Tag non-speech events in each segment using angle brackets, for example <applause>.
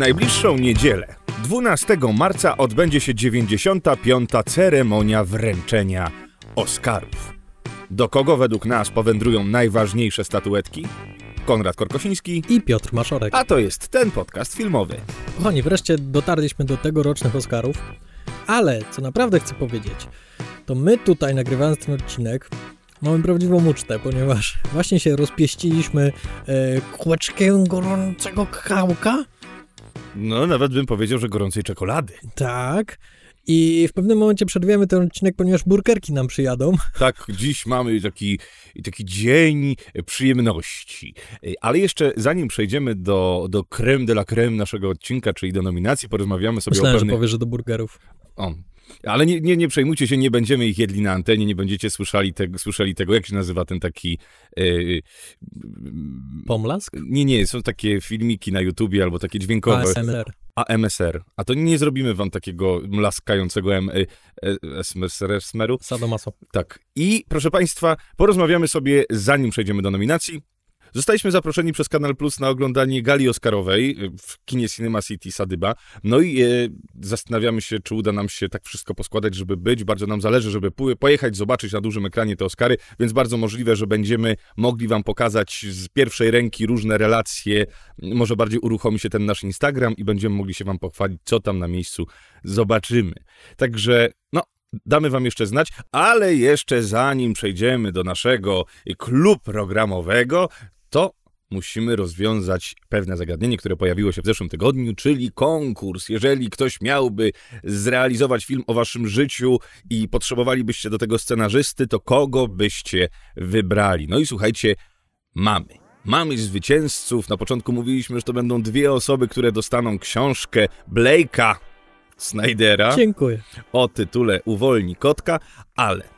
najbliższą niedzielę, 12 marca, odbędzie się 95. ceremonia wręczenia Oscarów. Do kogo według nas powędrują najważniejsze statuetki? Konrad Korkosiński, i Piotr Maszorek. a to jest ten podcast filmowy. Kochani, wreszcie dotarliśmy do tegorocznych Oscarów, ale co naprawdę chcę powiedzieć, to my tutaj nagrywając ten odcinek mamy prawdziwą ucztę, ponieważ właśnie się rozpieściliśmy e, kółeczkiem gorącego kakałka. No, nawet bym powiedział, że gorącej czekolady. Tak. I w pewnym momencie przerwiemy ten odcinek, ponieważ burgerki nam przyjadą. Tak, dziś mamy taki, taki dzień przyjemności. Ale jeszcze zanim przejdziemy do, do creme de la creme naszego odcinka, czyli do nominacji, porozmawiamy sobie Myślałem, o że pewnych... powiesz, że do burgerów. O. Ale nie, nie, nie przejmujcie się, nie będziemy ich jedli na antenie, nie będziecie słyszeli tego, słyszeli tego jak się nazywa ten taki... Yy, Pomlask? nie, nie, są takie filmiki na YouTubie albo takie dźwiękowe. ASMR. AMSR. A to nie zrobimy wam takiego mlaskającego M, y, smeru. Sadomaso. Tak. I proszę Państwa, porozmawiamy sobie, zanim przejdziemy do nominacji. Zostaliśmy zaproszeni przez Kanal Plus na oglądanie gali Oscarowej w kinie Cinema City Sadyba. No i e, zastanawiamy się, czy uda nam się tak wszystko poskładać, żeby być. Bardzo nam zależy, żeby pojechać, zobaczyć na dużym ekranie te Oscary, więc bardzo możliwe, że będziemy mogli Wam pokazać z pierwszej ręki różne relacje. Może bardziej uruchomi się ten nasz Instagram i będziemy mogli się Wam pochwalić, co tam na miejscu zobaczymy. Także, no, Damy wam jeszcze znać, ale jeszcze zanim przejdziemy do naszego klubu programowego, to musimy rozwiązać pewne zagadnienie, które pojawiło się w zeszłym tygodniu, czyli konkurs. Jeżeli ktoś miałby zrealizować film o waszym życiu i potrzebowalibyście do tego scenarzysty, to kogo byście wybrali? No i słuchajcie, mamy. Mamy zwycięzców. Na początku mówiliśmy, że to będą dwie osoby, które dostaną książkę Blake'a Snydera Dziękuję. o tytule Uwolni kotka, ale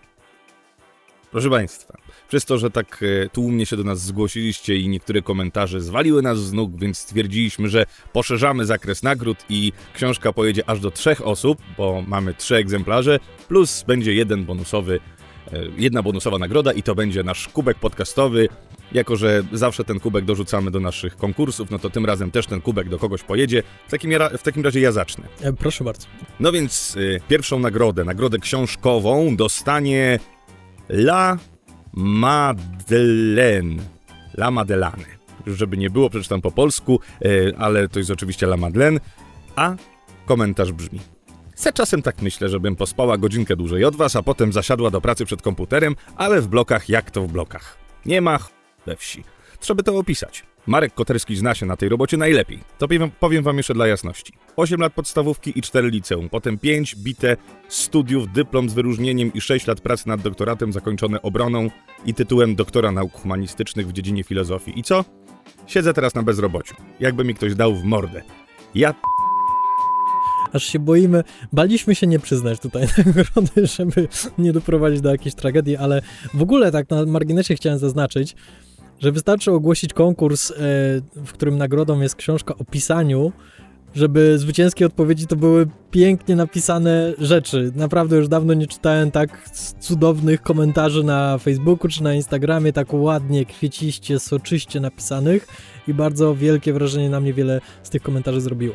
proszę Państwa, przez to, że tak e, tłumnie się do nas zgłosiliście i niektóre komentarze zwaliły nas z nóg, więc stwierdziliśmy, że poszerzamy zakres nagród i książka pojedzie aż do trzech osób, bo mamy trzy egzemplarze, plus będzie jeden bonusowy, e, jedna bonusowa nagroda i to będzie nasz kubek podcastowy. Jako, że zawsze ten kubek dorzucamy do naszych konkursów, no to tym razem też ten kubek do kogoś pojedzie. W takim, w takim razie ja zacznę. E, proszę bardzo. No więc y, pierwszą nagrodę, nagrodę książkową dostanie La Madeleine. La Madeleine. Już żeby nie było, przeczytam po polsku, y, ale to jest oczywiście La Madeleine. A komentarz brzmi. Se czasem tak myślę, żebym pospała godzinkę dłużej od was, a potem zasiadła do pracy przed komputerem, ale w blokach jak to w blokach. Nie ma ch... we wsi. Trzeba to opisać. Marek Koterski zna się na tej robocie najlepiej. To powiem, wam jeszcze dla jasności. 8 lat podstawówki i 4 liceum, potem 5 bite studiów, dyplom z wyróżnieniem i 6 lat pracy nad doktoratem zakończone obroną i tytułem doktora nauk humanistycznych w dziedzinie filozofii. I co? Siedzę teraz na bezrobociu. Jakby mi ktoś dał w mordę. Ja Aż się boimy, baliśmy się nie przyznać tutaj <laughs> nagrody, żeby nie doprowadzić do jakiejś tragedii, ale w ogóle tak na marginesie chciałem zaznaczyć, że wystarczy ogłosić konkurs, e, w którym nagrodą jest książka o pisaniu, żeby zwycięskie odpowiedzi to były pięknie napisane rzeczy. Naprawdę już dawno nie czytałem tak cudownych komentarzy na Facebooku czy na Instagramie, tak ładnie, kwieciście, soczyście napisanych i bardzo wielkie wrażenie na mnie wiele z tych komentarzy zrobiło.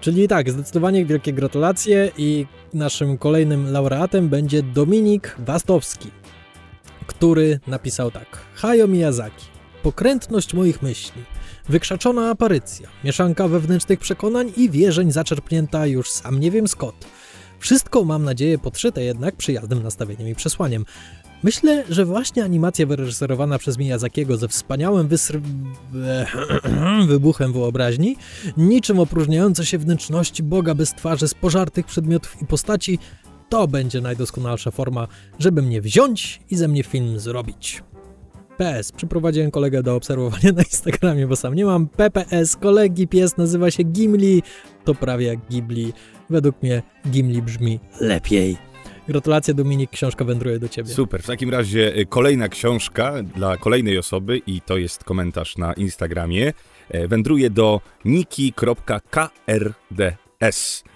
Czyli tak, zdecydowanie wielkie gratulacje i naszym kolejnym laureatem będzie Dominik Wastowski, który napisał tak. Hayao Miyazaki. Pokrętność moich myśli. Wykrzaczona aparycja. Mieszanka wewnętrznych przekonań i wierzeń zaczerpnięta już sam nie wiem skąd. Wszystko, mam nadzieję, podszyte jednak przyjaznym nastawieniem i przesłaniem. Myślę, że właśnie animacja wyreżyserowana przez Miyazakiego ze wspaniałym wysr... <clears throat> wybuchem wyobraźni, niczym opróżniające się wnętrzności Boga bez twarzy z pożartych przedmiotów i postaci, to będzie najdoskonalsza forma, żeby mnie wziąć i ze mnie film zrobić. PS. Przyprowadziłem kolegę do obserwowania <laughs> na Instagramie, bo sam nie mam. PPS. Kolegi pies nazywa się Gimli. To prawie jak Ghibli. Według mnie Gimli brzmi lepiej. Gratulacje Dominik, książka wędruje do ciebie. Super. W takim razie y, kolejna książka dla kolejnej osoby i to jest komentarz na Instagramie. E, Wędruje do niki.krds.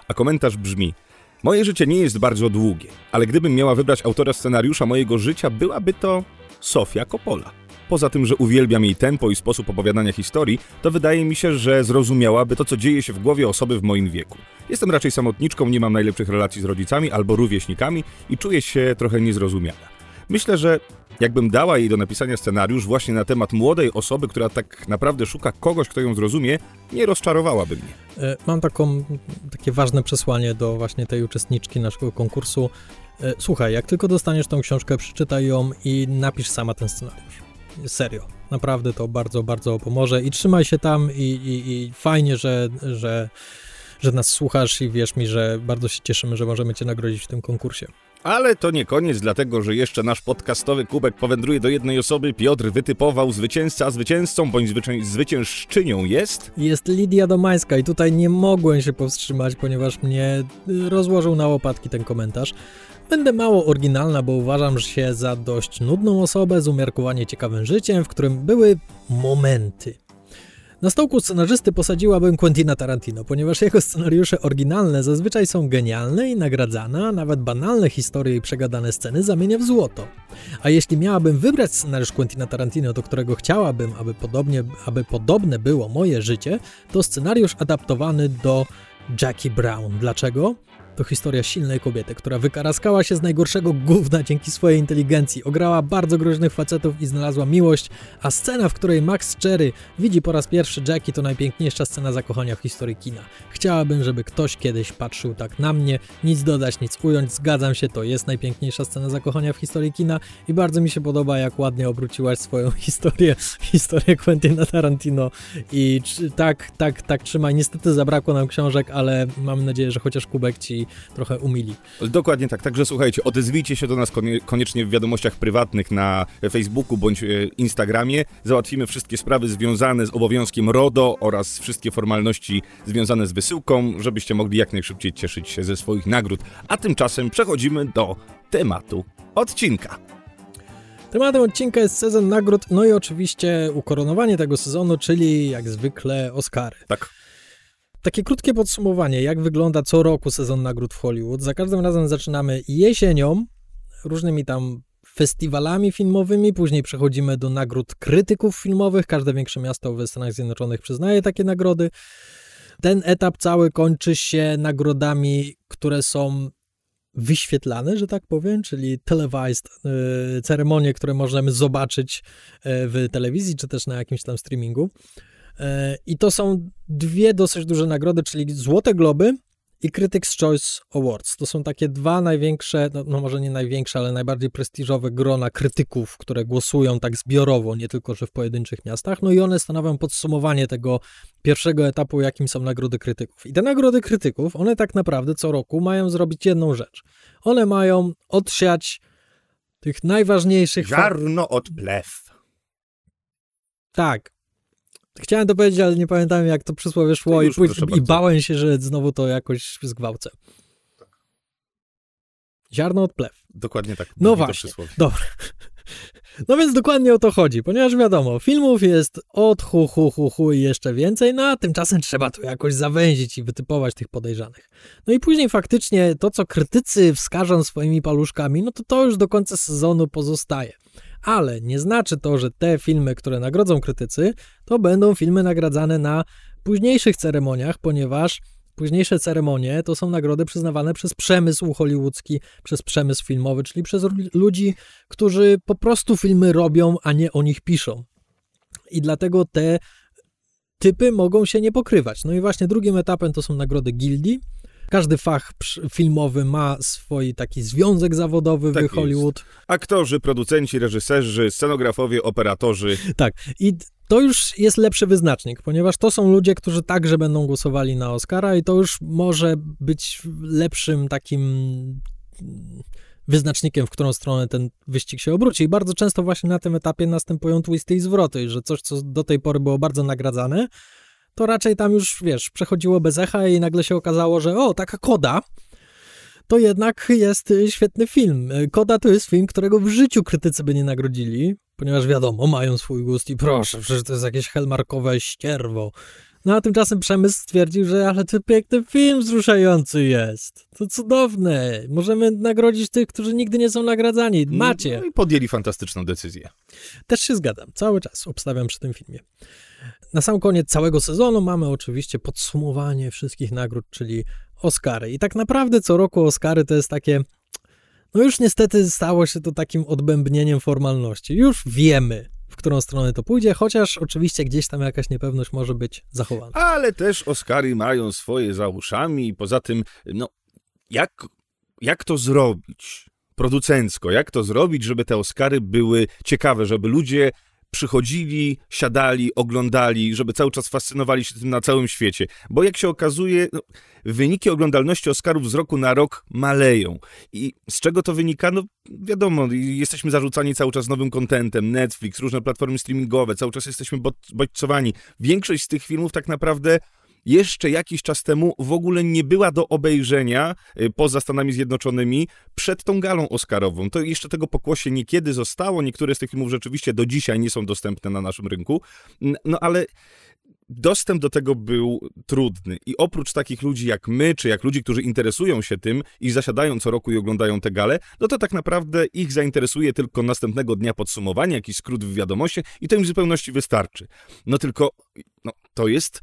A komentarz brzmi: Moje życie nie jest bardzo długie, ale gdybym miała wybrać autora scenariusza mojego życia, byłaby to Sofia Coppola. poza tym, że uwielbiam jej tempo i sposób opowiadania historii, to wydaje mi się, że zrozumiałaby to, co dzieje się w głowie osoby w moim wieku. Jestem raczej samotniczką, nie mam najlepszych relacji z rodzicami albo rówieśnikami i czuję się trochę niezrozumiana. Myślę, że jakbym dała jej do napisania scenariusz właśnie na temat młodej osoby, która tak naprawdę szuka kogoś, kto ją zrozumie, nie rozczarowałaby mnie. E, mam taką, takie ważne przesłanie do właśnie tej uczestniczki naszego konkursu. E, słuchaj, jak tylko dostaniesz tą książkę, przeczytaj ją i napisz sama ten scenariusz. Serio. Naprawdę to bardzo, bardzo pomoże i trzymaj się tam i, i, i fajnie, że, że, że nas słuchasz i wierz mi, że bardzo się cieszymy, że możemy cię nagrodzić w tym konkursie. Ale to nie koniec, dlatego że jeszcze nasz podcastowy kubek powędruje do jednej osoby. Piotr wytypował zwycięzca, zwycięzcą bądź zwyciężczynią jest... Jest Lidia Domańska i tutaj nie mogłem się powstrzymać, ponieważ mnie rozłożył na łopatki ten komentarz. Będę mało oryginalna, bo uważam się za dość nudną osobę z umiarkowanie ciekawym życiem, w którym były momenty. Na stołku scenarzysty posadziłabym Quentina Tarantino, ponieważ jego scenariusze oryginalne zazwyczaj są genialne i nagradzane, a nawet banalne historie i przegadane sceny zamienia w złoto. A jeśli miałabym wybrać scenariusz Quentina Tarantino, do którego chciałabym, aby, podobnie, aby podobne było moje życie, to scenariusz adaptowany do Jackie Brown. Dlaczego? To historia silnej kobiety, która wykaraskała się z najgorszego gówna dzięki swojej inteligencji, ograła bardzo groźnych facetów i znalazła miłość, a scena, w której Max Cherry widzi po raz pierwszy Jackie, to najpiękniejsza scena zakochania w historii kina. Chciałabym, żeby ktoś kiedyś patrzył tak na mnie, nic dodać, nic ująć, zgadzam się, to jest najpiękniejsza scena zakochania w historii kina i bardzo mi się podoba, jak ładnie obróciłaś swoją <laughs> historię, historię Quentina Tarantino i tak, tak, tak trzymaj. Niestety zabrakło nam książek, ale mam nadzieję, że chociaż kubek ci trochę umili. Dokładnie tak. Także słuchajcie, odezwijcie się do nas koniecznie w wiadomościach prywatnych na Facebooku bądź e, Instagramie. Załatwimy wszystkie sprawy związane z obowiązkiem RODO oraz wszystkie formalności związane z wysyłką, żebyście mogli jak najszybciej cieszyć się ze swoich nagród. A tymczasem przechodzimy do tematu odcinka. Tematem odcinka jest sezon nagród, no i oczywiście ukoronowanie tego sezonu, czyli jak zwykle Oscary. Tak. Takie krótkie podsumowanie, jak wygląda co roku sezon nagród w Hollywood. Za każdym razem zaczynamy jesienią, różnymi tam festiwalami filmowymi, później przechodzimy do nagród krytyków filmowych. Każde większe miasto w Stanach Zjednoczonych przyznaje takie nagrody. Ten etap cały kończy się nagrodami, które są wyświetlane, że tak powiem, czyli televised yy, ceremonie, które możemy zobaczyć yy, w telewizji, czy też na jakimś tam streamingu. E, I to są dwie dosyć duże nagrody, czyli Złote Globy i Critics' Choice Awards. To są takie dwa największe, no, no, może nie największe, ale najbardziej prestiżowe grona krytyków, które głosują tak zbiorowo, nie tylko, że w pojedynczych miastach. No i one stanowią podsumowanie tego pierwszego etapu, jakim są nagrody krytyków. I te nagrody krytyków, one tak naprawdę co roku mają zrobić jedną rzecz. One mają odsiać tych najważniejszych... Ziarno od plew. Tak, Chciałem to powiedzieć, ale nie pamiętam jak to przysłowie szło już, i, i bałem się, że znowu to jakoś zgwałcę. Tak. Ziarno od plew. Dokładnie tak. No właśnie, dobra. <laughs> No więc dokładnie o to chodzi, ponieważ wiadomo, filmów jest od hu, hu, hu, hu i jeszcze więcej, no a tymczasem trzeba to jakoś zawęzić i wytypować tych podejrzanych. No i później faktycznie to, co krytycy wskażą swoimi paluszkami, no to to już do końca sezonu pozostaje ale nie znaczy to, że te filmy, które nagrodzą krytycy, to będą filmy nagradzane na późniejszych ceremoniach, ponieważ późniejsze ceremonie to są nagrody przyznawane przez przemysł hollywoodzki, przez przemysł filmowy, czyli przez ludzi, którzy po prostu filmy robią, a nie o nich piszą. I dlatego te typy mogą się nie pokrywać. No i właśnie drugim etapem to są nagrody gildii, każdy fach filmowy ma swój taki związek zawodowy tak w Hollywood. Jest. Aktorzy, producenci, reżyserzy, scenografowie, operatorzy. Tak. I to już jest lepszy wyznacznik, ponieważ to są ludzie, którzy także będą głosowali na Oscara i to już może być lepszym takim wyznacznikiem, w którą stronę ten wyścig się obróci. I bardzo często właśnie na tym etapie następują twisty i zwroty, że coś, co do tej pory było bardzo nagradzane, to raczej tam już, wiesz, przechodziło bez echa i nagle się okazało, że o, taka koda, to jednak jest świetny film. Koda to jest film, którego w życiu krytycy by nie nagrodzili, ponieważ wiadomo, mają swój gust i proszę, przecież to jest jakieś helmarkowe ścierwo. No a tymczasem Przemysł stwierdził, że ale to piękny film wzruszający jest. To cudowne. Możemy nagrodzić tych, którzy nigdy nie są nagradzani. Macie. No i podjęli fantastyczną decyzję. Też się zgadzam. Cały czas obstawiam przy tym filmie. Na sam koniec całego sezonu mamy oczywiście podsumowanie wszystkich nagród, czyli Oscary. I tak naprawdę co roku Oscary to jest takie. No już niestety stało się to takim odbębnieniem formalności. Już wiemy, w którą stronę to pójdzie, chociaż oczywiście gdzieś tam jakaś niepewność może być zachowana. Ale też Oscary mają swoje za uszami i poza tym, no, jak, jak to zrobić producencko, jak to zrobić, żeby te Oscary były ciekawe, żeby ludzie przychodzili, siadali, oglądali, żeby cały czas fascynowali się tym na całym świecie. Bo jak się okazuje, no, wyniki oglądalności Oscarów z roku na rok maleją. I z czego to wynika? No wiadomo, jesteśmy zarzucani cały czas nowym kontentem, Netflix, różne platformy streamingowe, cały czas jesteśmy bodźcowani. Większość z tych filmów tak naprawdę jeszcze jakiś czas temu w ogóle nie była do obejrzenia y, poza Stanami Zjednoczonymi przed tą galą Oscarową. To jeszcze tego pokłosie niekiedy zostało. Niektóre z tych filmów rzeczywiście do dzisiaj nie są dostępne na naszym rynku. No ale dostęp do tego był trudny. I oprócz takich ludzi jak my, czy jak ludzi, którzy interesują się tym i zasiadają co roku i oglądają te gale, no to tak naprawdę ich zainteresuje tylko następnego dnia podsumowanie, jakiś skrót w wiadomości i to im w zupełności wystarczy. No tylko, no, to jest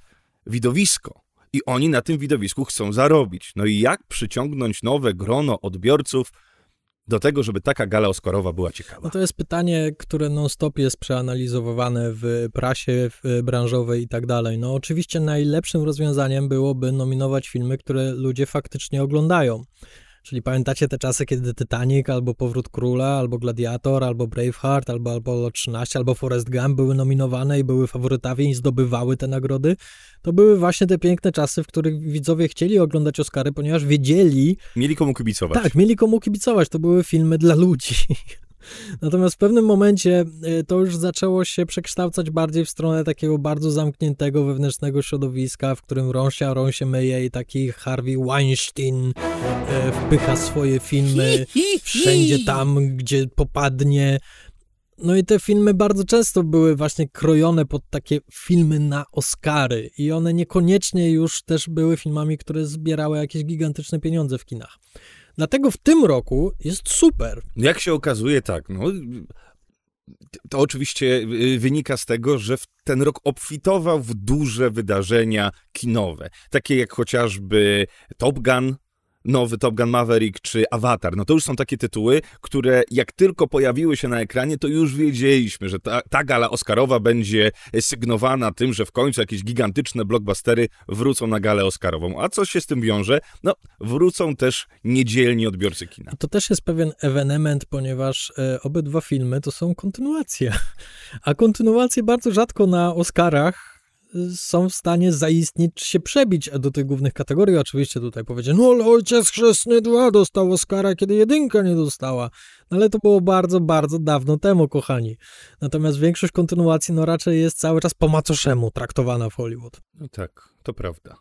widowisko. I oni na tym widowisku chcą zarobić. No i jak przyciągnąć nowe grono odbiorców do tego, żeby taka gala Oscarowa była ciekawa? No to jest pytanie, które non-stop jest przeanalizowane w prasie w branżowej i tak dalej. No oczywiście najlepszym rozwiązaniem byłoby nominować filmy, które ludzie faktycznie oglądają. Czyli pamiętacie te czasy, kiedy Titanic, albo Powrót Króla, albo Gladiator, albo Braveheart, albo Apollo 13, albo Forrest Gump były nominowane i były faworytami i zdobywały te nagrody? To były właśnie te piękne czasy, w których widzowie chcieli oglądać Oscary, ponieważ wiedzieli... Mieli komu kibicować. Tak, mieli komu kibicować. To były filmy dla ludzi. Natomiast w pewnym momencie y, to już zaczęło się przekształcać bardziej w stronę takiego bardzo zamkniętego wewnętrznego środowiska, w którym rąsia się, rą się myje i taki Harvey Weinstein e, wpycha swoje filmy wszędzie tam, gdzie popadnie. No i te filmy bardzo często były właśnie krojone pod takie filmy na Oscary i one niekoniecznie już też były filmami, które zbierały jakieś gigantyczne pieniądze w kinach. Dlatego w tym roku jest super. Jak się okazuje, tak. No, to oczywiście y, wynika z tego, że ten rok obfitował w duże wydarzenia kinowe, takie jak chociażby Top Gun, nowy Top Gun Maverick czy Avatar. No to już są takie tytuły, które jak tylko pojawiły się na ekranie, to już wiedzieliśmy, że ta, ta gala Oscarowa będzie sygnowana tym, że w końcu jakieś gigantyczne blockbustery wrócą na galę Oscarową. A co się z tym wiąże? No, wrócą też niedzielni odbiorcy kina. To też jest pewien ewenement, ponieważ e, obydwa filmy to są kontynuacje. <laughs> A kontynuacje bardzo rzadko na Oscarach są w stanie zaistnieć czy się przebić do tych głównych kategorii. Oczywiście tutaj powiedzieć, no ale Ojciec Chrzestny 2 dostał Oscara, kiedy jedynka nie dostała. No, ale to było bardzo, bardzo dawno temu, kochani. Natomiast większość kontynuacji no raczej jest cały czas po macoszemu traktowana w Hollywood. No tak, to prawda.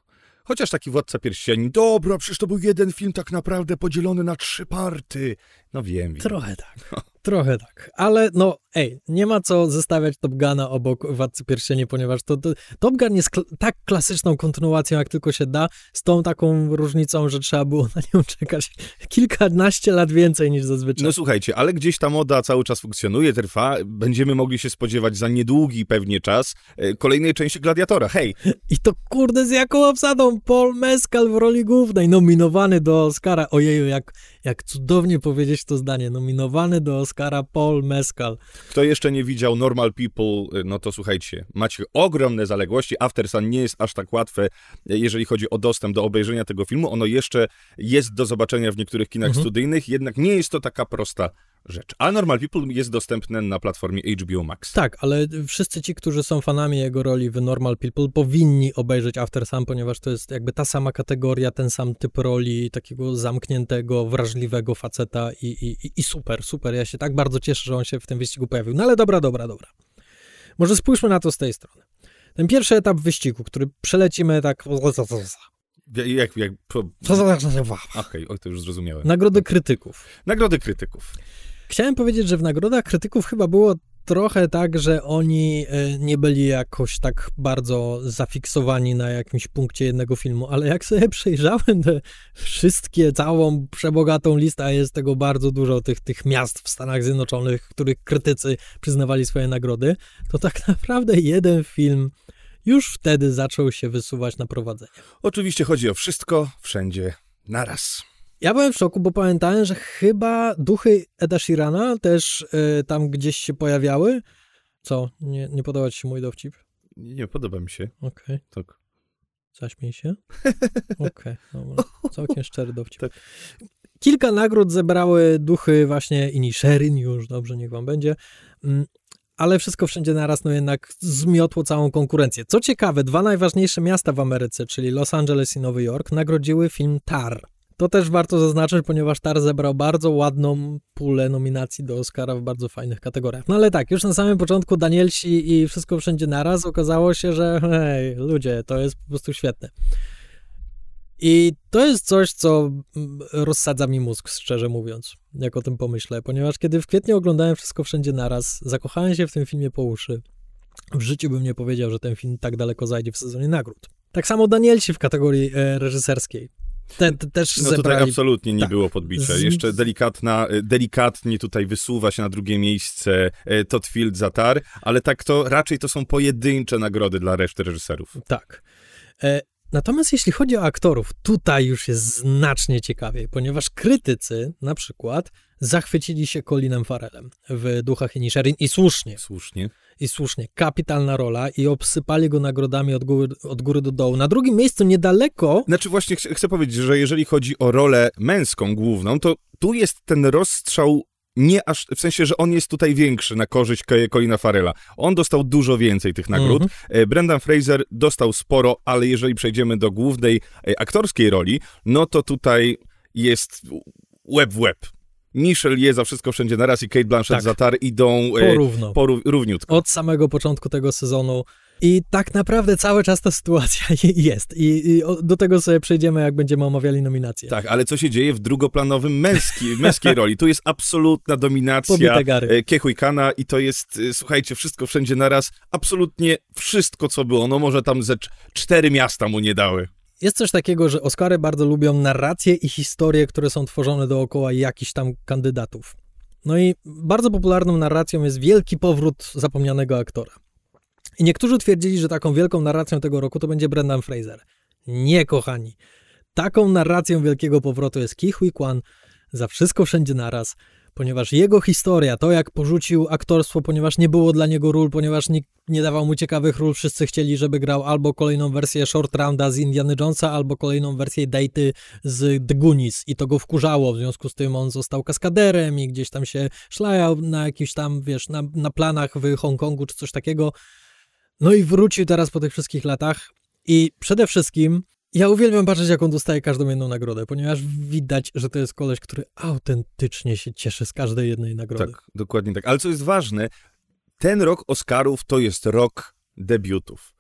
Chociaż taki Władca Pierścieni, dobra, przecież to był jeden film tak naprawdę podzielony na trzy party. No wiem. wiem. Trochę tak. Trochę tak. Ale no, ej, nie ma co zestawiać Top Guna obok Władcy Pierścieni, ponieważ to, to Top Gun jest kl tak klasyczną kontynuacją, jak tylko się da, z tą taką różnicą, że trzeba było na nią czekać kilkanaście lat więcej niż zazwyczaj. No słuchajcie, ale gdzieś ta moda cały czas funkcjonuje, trwa. Będziemy mogli się spodziewać za niedługi pewnie czas e, kolejnej części Gladiatora. Hej! I to kurde z jaką obsadą? Paul Mescal w roli głównej, nominowany do Oscara. Ojeju, jak, jak cudownie powiedzieć to zdanie. Nominowany do Oscara Paul Mescal. Kto jeszcze nie widział Normal People, no to słuchajcie, macie ogromne zaległości. After Sun nie jest aż tak łatwe, jeżeli chodzi o dostęp do obejrzenia tego filmu. Ono jeszcze jest do zobaczenia w niektórych kinach mhm. studyjnych, jednak nie jest to taka prosta rzecz. A Normal People jest dostępne na platformie HBO Max. Tak, ale wszyscy ci, którzy są fanami jego roli w Normal People, powinni obejrzeć After Sun, ponieważ to jest jakby ta sama kategoria, ten sam typ roli, takiego zamkniętego, wrażliwego faceta i, i, i super, super. Ja się tak bardzo cieszę, że on się w tym wyścigu pojawił. No ale dobra, dobra, dobra. Może spójrzmy na to z tej strony. Ten pierwszy etap wyścigu, który przelecimy tak... Jak, jak. Okej, okay, to już zrozumiałem. Nagrody krytyków. Nagrody krytyków. Chciałem powiedzieć, że w nagrodach krytyków chyba było trochę tak, że oni e, nie byli jakoś tak bardzo zafiksowani na jakimś punkcie jednego filmu, ale jak sobie <laughs> przejrzałem te wszystkie, całą przebogatą listę, a jest tego bardzo dużo, tych, tych miast w Stanach Zjednoczonych, których krytycy przyznawali swoje nagrody, to tak <laughs> naprawdę jeden film już wtedy zaczął się wysuwać na prowadzenie. Oczywiście chodzi o wszystko, wszędzie, naraz. Ja byłem w szoku, bo pamiętałem, że chyba duchy Eda Sheerana też y, tam gdzieś się pojawiały. Co? Nie, nie podoba ci się mój dowcip? Nie, podoba mi się. Okej. Okay. Tak. Zaśmiej się? <laughs> Okej, okay, Całkiem szczery dowcip. Tak. Kilka nagród zebrały duchy właśnie Inisherin, już dobrze, niech wam będzie. Mm, ale wszystko wszędzie naraz, no jednak zmiotło całą konkurencję. Co ciekawe, dwa najważniejsze miasta w Ameryce, czyli Los Angeles i Nowy Jork, nagrodziły film Tar. To też warto zaznaczyć, ponieważ Tar zebrał bardzo ładną pulę nominacji do Oscara w bardzo fajnych kategoriach. No ale tak, już na samym początku Danielsi i wszystko wszędzie naraz okazało się, że hej, ludzie, to jest po prostu świetne. I to jest coś, co rozsadza mi mózg, szczerze mówiąc, jak o tym pomyślę, ponieważ kiedy w kwietniu oglądałem wszystko wszędzie naraz, zakochałem się w tym filmie po uszy. W życiu bym nie powiedział, że ten film tak daleko zajdzie w sezonie nagród. Tak samo Danielsi w kategorii e, reżyserskiej. Te, te też no zebrali... tutaj absolutnie nie tak. było podbicia. Jeszcze delikatna, e, delikatnie tutaj wysuwa się na drugie miejsce e, Todd Field za Tar, ale tak to raczej to są pojedyncze nagrody dla reszty reżyserów. Tak. E, Natomiast jeśli chodzi o aktorów, tutaj już jest znacznie ciekawiej, ponieważ krytycy na przykład zachwycili się Colinem Farelem w Duchach Inisherin i słusznie. Słusznie. I słusznie. Kapitalna rola i obsypali go nagrodami od góry, od góry do dołu. Na drugim miejscu niedaleko... Znaczy właśnie ch chcę powiedzieć, że jeżeli chodzi o rolę męską główną, to tu jest ten rozstrzał nie aż, w sensie, że on jest tutaj większy na korzyść Colina Farela. On dostał dużo więcej tych nagród. Mm -hmm. Brendan Fraser dostał sporo, ale jeżeli przejdziemy do głównej e, aktorskiej roli, no to tutaj jest łeb w łeb. Michelle je za wszystko wszędzie naraz i Kate Blanchett tak. za tar idą e, porówno. Porów, równiutko. Od samego początku tego sezonu i tak naprawdę cały czas ta sytuacja <laughs> jest. I, I, do tego sobie przejdziemy, jak będziemy omawiali nominacje. Tak, ale co się dzieje w drugoplanowym męski, męskiej roli? Tu jest absolutna dominacja e, Kiehujkana i to jest, e, słuchajcie, wszystko wszędzie naraz. Absolutnie wszystko, co było. No może tam ze cztery miasta mu nie dały. Jest coś takiego, że Oscary bardzo lubią narracje i historie, które są tworzone dookoła jakichś tam kandydatów. No i bardzo popularną narracją jest wielki powrót zapomnianego aktora. I niektórzy twierdzili, że taką wielką narracją tego roku to będzie Brendan Fraser. Nie, kochani. Taką narracją wielkiego powrotu jest Ki Hui Kwan za wszystko wszędzie naraz, ponieważ jego historia, to jak porzucił aktorstwo, ponieważ nie było dla niego ról, ponieważ nikt nie dawał mu ciekawych ról, wszyscy chcieli, żeby grał albo kolejną wersję Short Rounda z Indiana Jonesa, albo kolejną wersję Date z The Goonies i to go wkurzało, w związku z tym on został kaskaderem i gdzieś tam się szlajał na jakichś tam, wiesz, na, na planach w Hongkongu czy coś takiego. No i wrócił teraz po tych wszystkich latach i przede wszystkim ja uwielbiam patrzeć, jak on dostaje każdą jedną nagrodę, ponieważ widać, że to jest koleś, który autentycznie się cieszy z każdej jednej nagrody. Tak, dokładnie tak. Ale co jest ważne, ten rok Oscarów to jest rok debiutów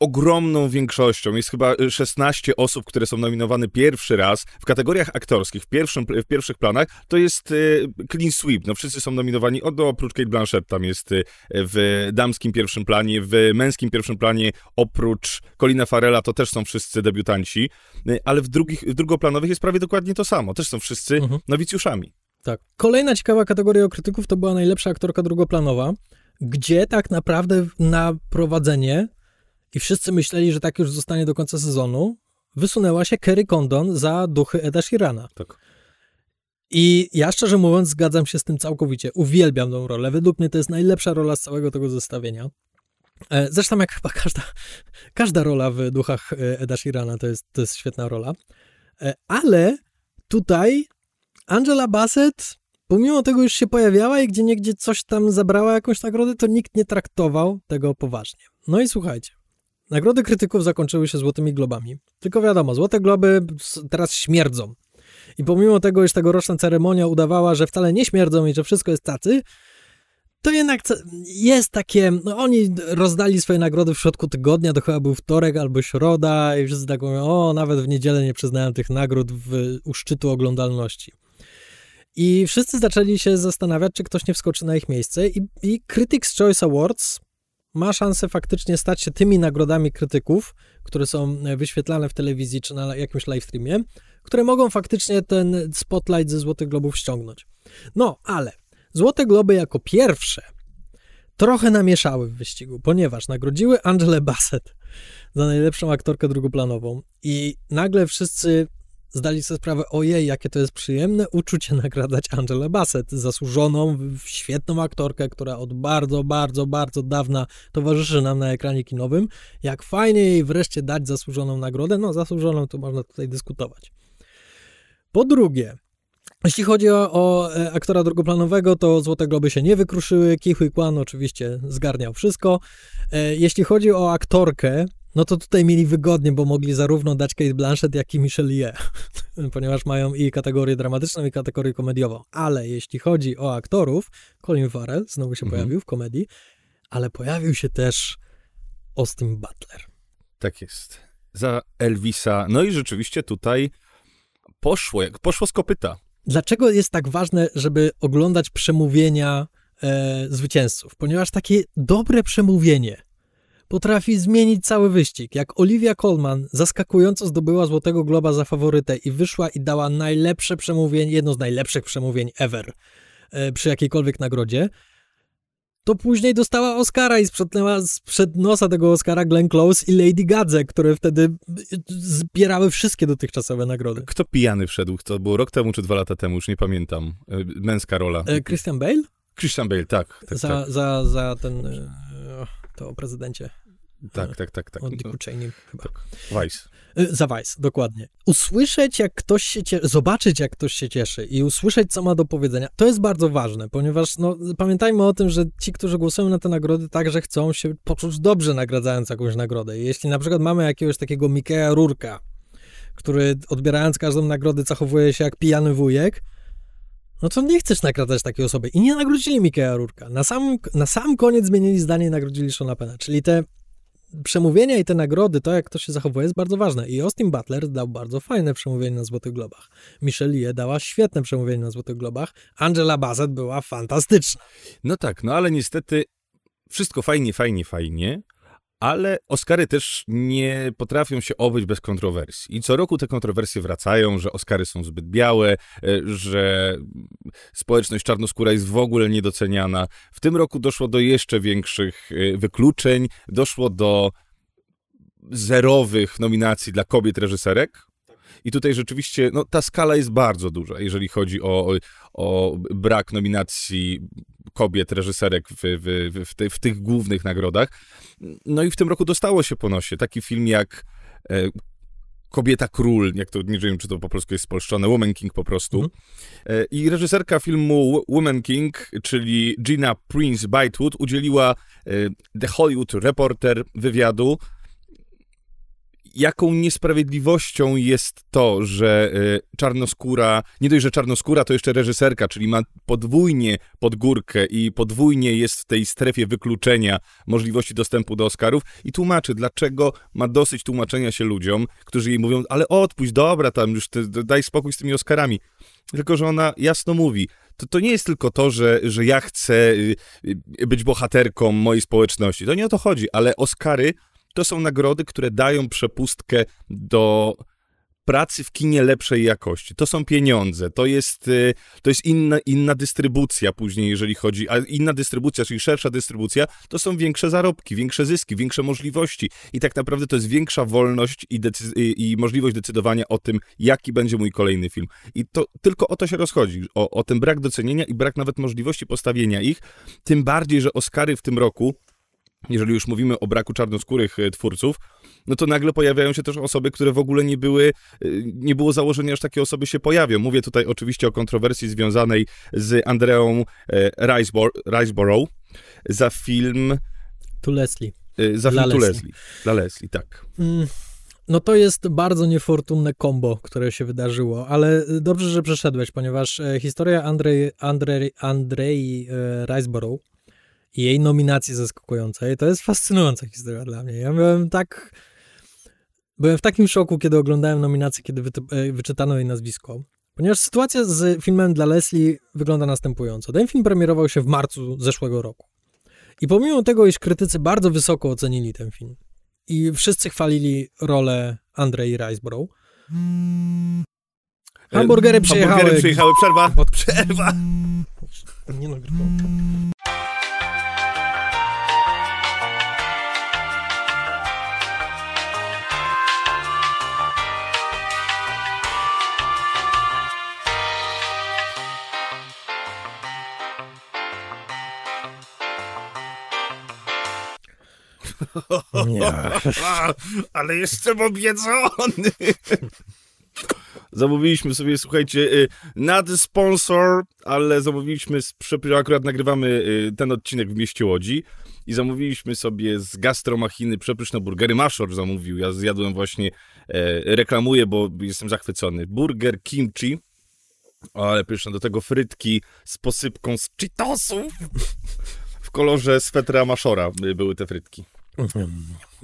ogromną większością, jest chyba 16 osób, które są nominowane pierwszy raz w kategoriach aktorskich, w, pierwszym, w pierwszych planach, to jest y, clean sweep, no wszyscy są nominowani, od, oprócz Kate Blanchett tam jest y, w damskim pierwszym planie, w męskim pierwszym planie, oprócz Colina Farela to też są wszyscy debiutanci, y, ale w, drugich, w drugoplanowych jest prawie dokładnie to samo, też są wszyscy mhm. nowicjuszami. Tak. Kolejna ciekawa kategoria krytyków to była najlepsza aktorka drugoplanowa, gdzie tak naprawdę na prowadzenie i wszyscy myśleli, że tak już zostanie do końca sezonu, wysunęła się Kerry Condon za duchy Eda Sheerana. Tak. I ja szczerze mówiąc zgadzam się z tym całkowicie. Uwielbiam tą rolę. Według mnie to jest najlepsza rola z całego tego zestawienia. E, zresztą jak chyba każda, <laughs> każda rola w duchach e, Eda Sheerana to jest, to jest świetna rola. E, ale tutaj Angela Bassett, pomimo tego już się pojawiała i gdzie niegdzie coś tam zabrała jakąś nagrodę, to nikt nie traktował tego poważnie. No i słuchajcie. Nagrody krytyków zakończyły się Złotymi Globami. Tylko wiadomo, Złote Globy teraz śmierdzą. I pomimo tego, iż tegoroczna ceremonia udawała, że wcale nie śmierdzą i że wszystko jest tacy, to jednak jest takie, no oni rozdali swoje nagrody w środku tygodnia, to chyba był wtorek albo środa i wszyscy tak mówią, o, nawet w niedzielę nie przyznałem tych nagród w, u szczytu oglądalności. I wszyscy zaczęli się zastanawiać, czy ktoś nie wskoczy na ich miejsce i, i Critics' Choice Awards ma szansę faktycznie stać się tymi nagrodami krytyków, które są wyświetlane w telewizji czy na jakimś live streamie, które mogą faktycznie ten spotlight ze Złotych Globów ściągnąć. No, ale Złote Globy jako pierwsze trochę namieszały w wyścigu, ponieważ nagrodziły Angelę Bassett za najlepszą aktorkę drugoplanową i nagle wszyscy zdali sobie sprawę, ojej, jakie to jest przyjemne uczucie <laughs> nagradzać Angelę Bassett, zasłużoną, świetną aktorkę, która od bardzo, bardzo, bardzo dawna towarzyszy nam na ekranie kinowym. Jak fajnie jej wreszcie dać zasłużoną nagrodę, no zasłużoną to można tutaj dyskutować. Po drugie, jeśli chodzi o, o, e, aktora drugoplanowego, to Złote Globy się nie wykruszyły. Kihui Kwan oczywiście zgarniał wszystko. E, jeśli chodzi o aktorkę, no to tutaj mieli wygodnie, bo mogli zarówno dać Kate Blanchett, jak i Michelle Ye, <laughs> ponieważ mają i kategorię dramatyczną, i kategorię komediową. Ale jeśli chodzi o aktorów, Colin Farrell znowu się mhm. pojawił w komedii, ale pojawił się też Austin Butler. Tak jest. Za Elvisa. No i rzeczywiście tutaj poszło, jak poszło z kopyta. Dlaczego jest tak ważne, żeby oglądać przemówienia e, zwycięzców? Ponieważ takie dobre przemówienie potrafi zmienić cały wyścig. Jak Olivia Colman zaskakująco zdobyła Złotego Globa za faworytę i wyszła i dała najlepsze przemówienie, jedno z najlepszych przemówień ever e, przy jakiejkolwiek nagrodzie, to później dostała Oscara i sprzątnęła sprzed nosa tego Oscara Glenn Close i Lady Gadze, które wtedy zbierały wszystkie dotychczasowe nagrody. Kto pijany wszedł? To było rok temu czy dwa lata temu, już nie pamiętam. E, męska rola. E, Christian Bale? Christian Bale, tak. tak za, tak. Za, za ten... E, to o prezydencie. Tak, tak, tak. tak. O Dicku Cheney chyba. Tak. Vice. Y, za Vice, dokładnie. Usłyszeć, jak ktoś się cieszy, zobaczyć, jak ktoś się cieszy i usłyszeć, co ma do powiedzenia, to jest bardzo ważne, ponieważ no, pamiętajmy o tym, że ci, którzy głosują na te nagrody, także chcą się poczuć dobrze nagradzając jakąś nagrodę. Jeśli na przykład mamy jakiegoś takiego Mikeja Rurka, który odbierając każdą nagrodę zachowuje się jak pijany wujek, no to nie chcesz nagradzać takiej osoby. I nie nagrodzili Mikeja Rurka. Na sam, na sam koniec zmienili zdanie i nagrodzili Shona Pena. Czyli te przemówienia i te nagrody, to jak to się zachowuje jest bardzo ważne. I Austin Butler dał bardzo fajne przemówienie na Złotych Globach. Michelle Ye dała świetne przemówienie na Złotych Globach. Angela Bassett była fantastyczna. No tak, no ale niestety wszystko fajnie, fajnie, fajnie, ale Oscary też nie potrafią się obyć bez kontrowersji. I co roku te kontrowersje wracają, że Oscary są zbyt białe, e, że społeczność czarnoskóra jest w ogóle niedoceniana. W tym roku doszło do jeszcze większych e, wykluczeń, doszło do zerowych nominacji dla kobiet reżyserek. I tutaj rzeczywiście no, ta skala jest bardzo duża, jeżeli chodzi o, o brak nominacji kobiet, reżyserek w, w, w, te, w, tych głównych nagrodach. No i w tym roku dostało się po nosie taki film jak e, Kobieta Król, jak to, nie wiem, czy to po polsku jest spolszczone, Woman King po prostu. Mhm. E, I reżyserka filmu Woman King, czyli Gina Prince Bytewood, udzieliła e, The Hollywood Reporter wywiadu, jaką niesprawiedliwością jest to, że y, czarnoskóra, nie dość, że czarnoskóra, to jeszcze reżyserka, czyli ma podwójnie podgórkę i podwójnie jest w tej strefie wykluczenia możliwości dostępu do Oscarów i tłumaczy, dlaczego ma dosyć tłumaczenia się ludziom, którzy jej mówią, ale odpuść, dobra, tam już ty, daj spokój z tymi Oscarami. Tylko, że ona jasno mówi, to, to nie jest tylko to, że, że ja chcę y, y, być bohaterką mojej społeczności. To nie o to chodzi, ale Oscary to są nagrody, które dają przepustkę do pracy w kinie lepszej jakości. To są pieniądze, to jest, y, to jest inna, inna dystrybucja później, jeżeli chodzi, a inna dystrybucja, czyli szersza dystrybucja, to są większe zarobki, większe zyski, większe możliwości i tak naprawdę to jest większa wolność i, i, i możliwość decydowania o tym, jaki będzie mój kolejny film. I to tylko o to się rozchodzi, o, o ten brak docenienia i brak nawet możliwości postawienia ich, tym bardziej, że Oscary w tym roku jeżeli już mówimy o braku czarnoskórych e, twórców, no to nagle pojawiają się też osoby, które w ogóle nie były, e, nie było założenia, że takie osoby się pojawią. Mówię tutaj oczywiście o kontrowersji związanej z Andreą e, Riceborough za film... Tu Leslie. Za Dla film Tu Leslie. Dla Leslie, tak. Mm. No to jest bardzo niefortunne kombo, które się wydarzyło, ale dobrze, że przeszedłeś, ponieważ historia Andrzej Andrzej Andrei Riceborough i jej nominacji zaskakującej, to jest fascynująca historia dla mnie. Ja byłem tak... Byłem w takim szoku, kiedy oglądałem nominację, kiedy e, wyczytano jej nazwisko, Ponieważ sytuacja z filmem dla Leslie wygląda następująco. Ten film premierował się w marcu zeszłego roku. I pomimo tego, iż krytycy bardzo wysoko ocenili ten film i wszyscy chwalili rolę Andrei Riceborough, hamburgery przyjechały. Hamburgery przyjechały, przerwa. Przerwa. Nie nagrywam. Nie. <laughs> Ale jestem obiedzony. <laughs> Zamówiliśmy sobie, słuchajcie, y, nad sponsor, ale zamówiliśmy, z, akurat nagrywamy y, ten odcinek w mieście Łodzi i zamówiliśmy sobie z gastromachiny przepyszne burgery. Maszor zamówił, ja zjadłem właśnie, e, reklamuję, bo jestem zachwycony. Burger kimchi, ale pyszne, do tego frytki z posypką z Cheetosów. <laughs> W kolorze swetra Maszora y, były te frytki.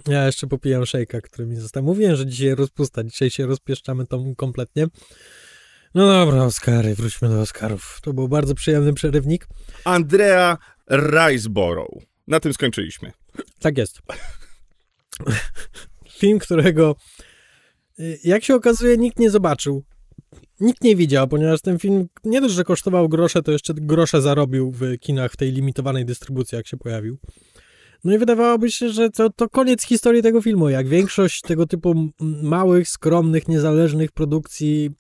Ja jeszcze popijam szejka, który mi został. Mówiłem, że dzisiaj rozpusta. Dzisiaj się rozpieszczamy tą kompletnie. No dobra, Oscary, wróćmy do Oscarów. To był bardzo przyjemny przerywnik. Andrea Riceborough. Na tym skończyliśmy. Tak jest. Film, którego y, jak się okazuje nikt nie zobaczył. Nikt nie widział, ponieważ ten film nie dość, że kosztował grosze, to jeszcze grosze zarobił w kinach w tej limitowanej dystrybucji, jak się pojawił. No i wydawałoby się, że to, to koniec historii tego filmu. Jak większość tego typu małych, skromnych, niezależnych produkcji,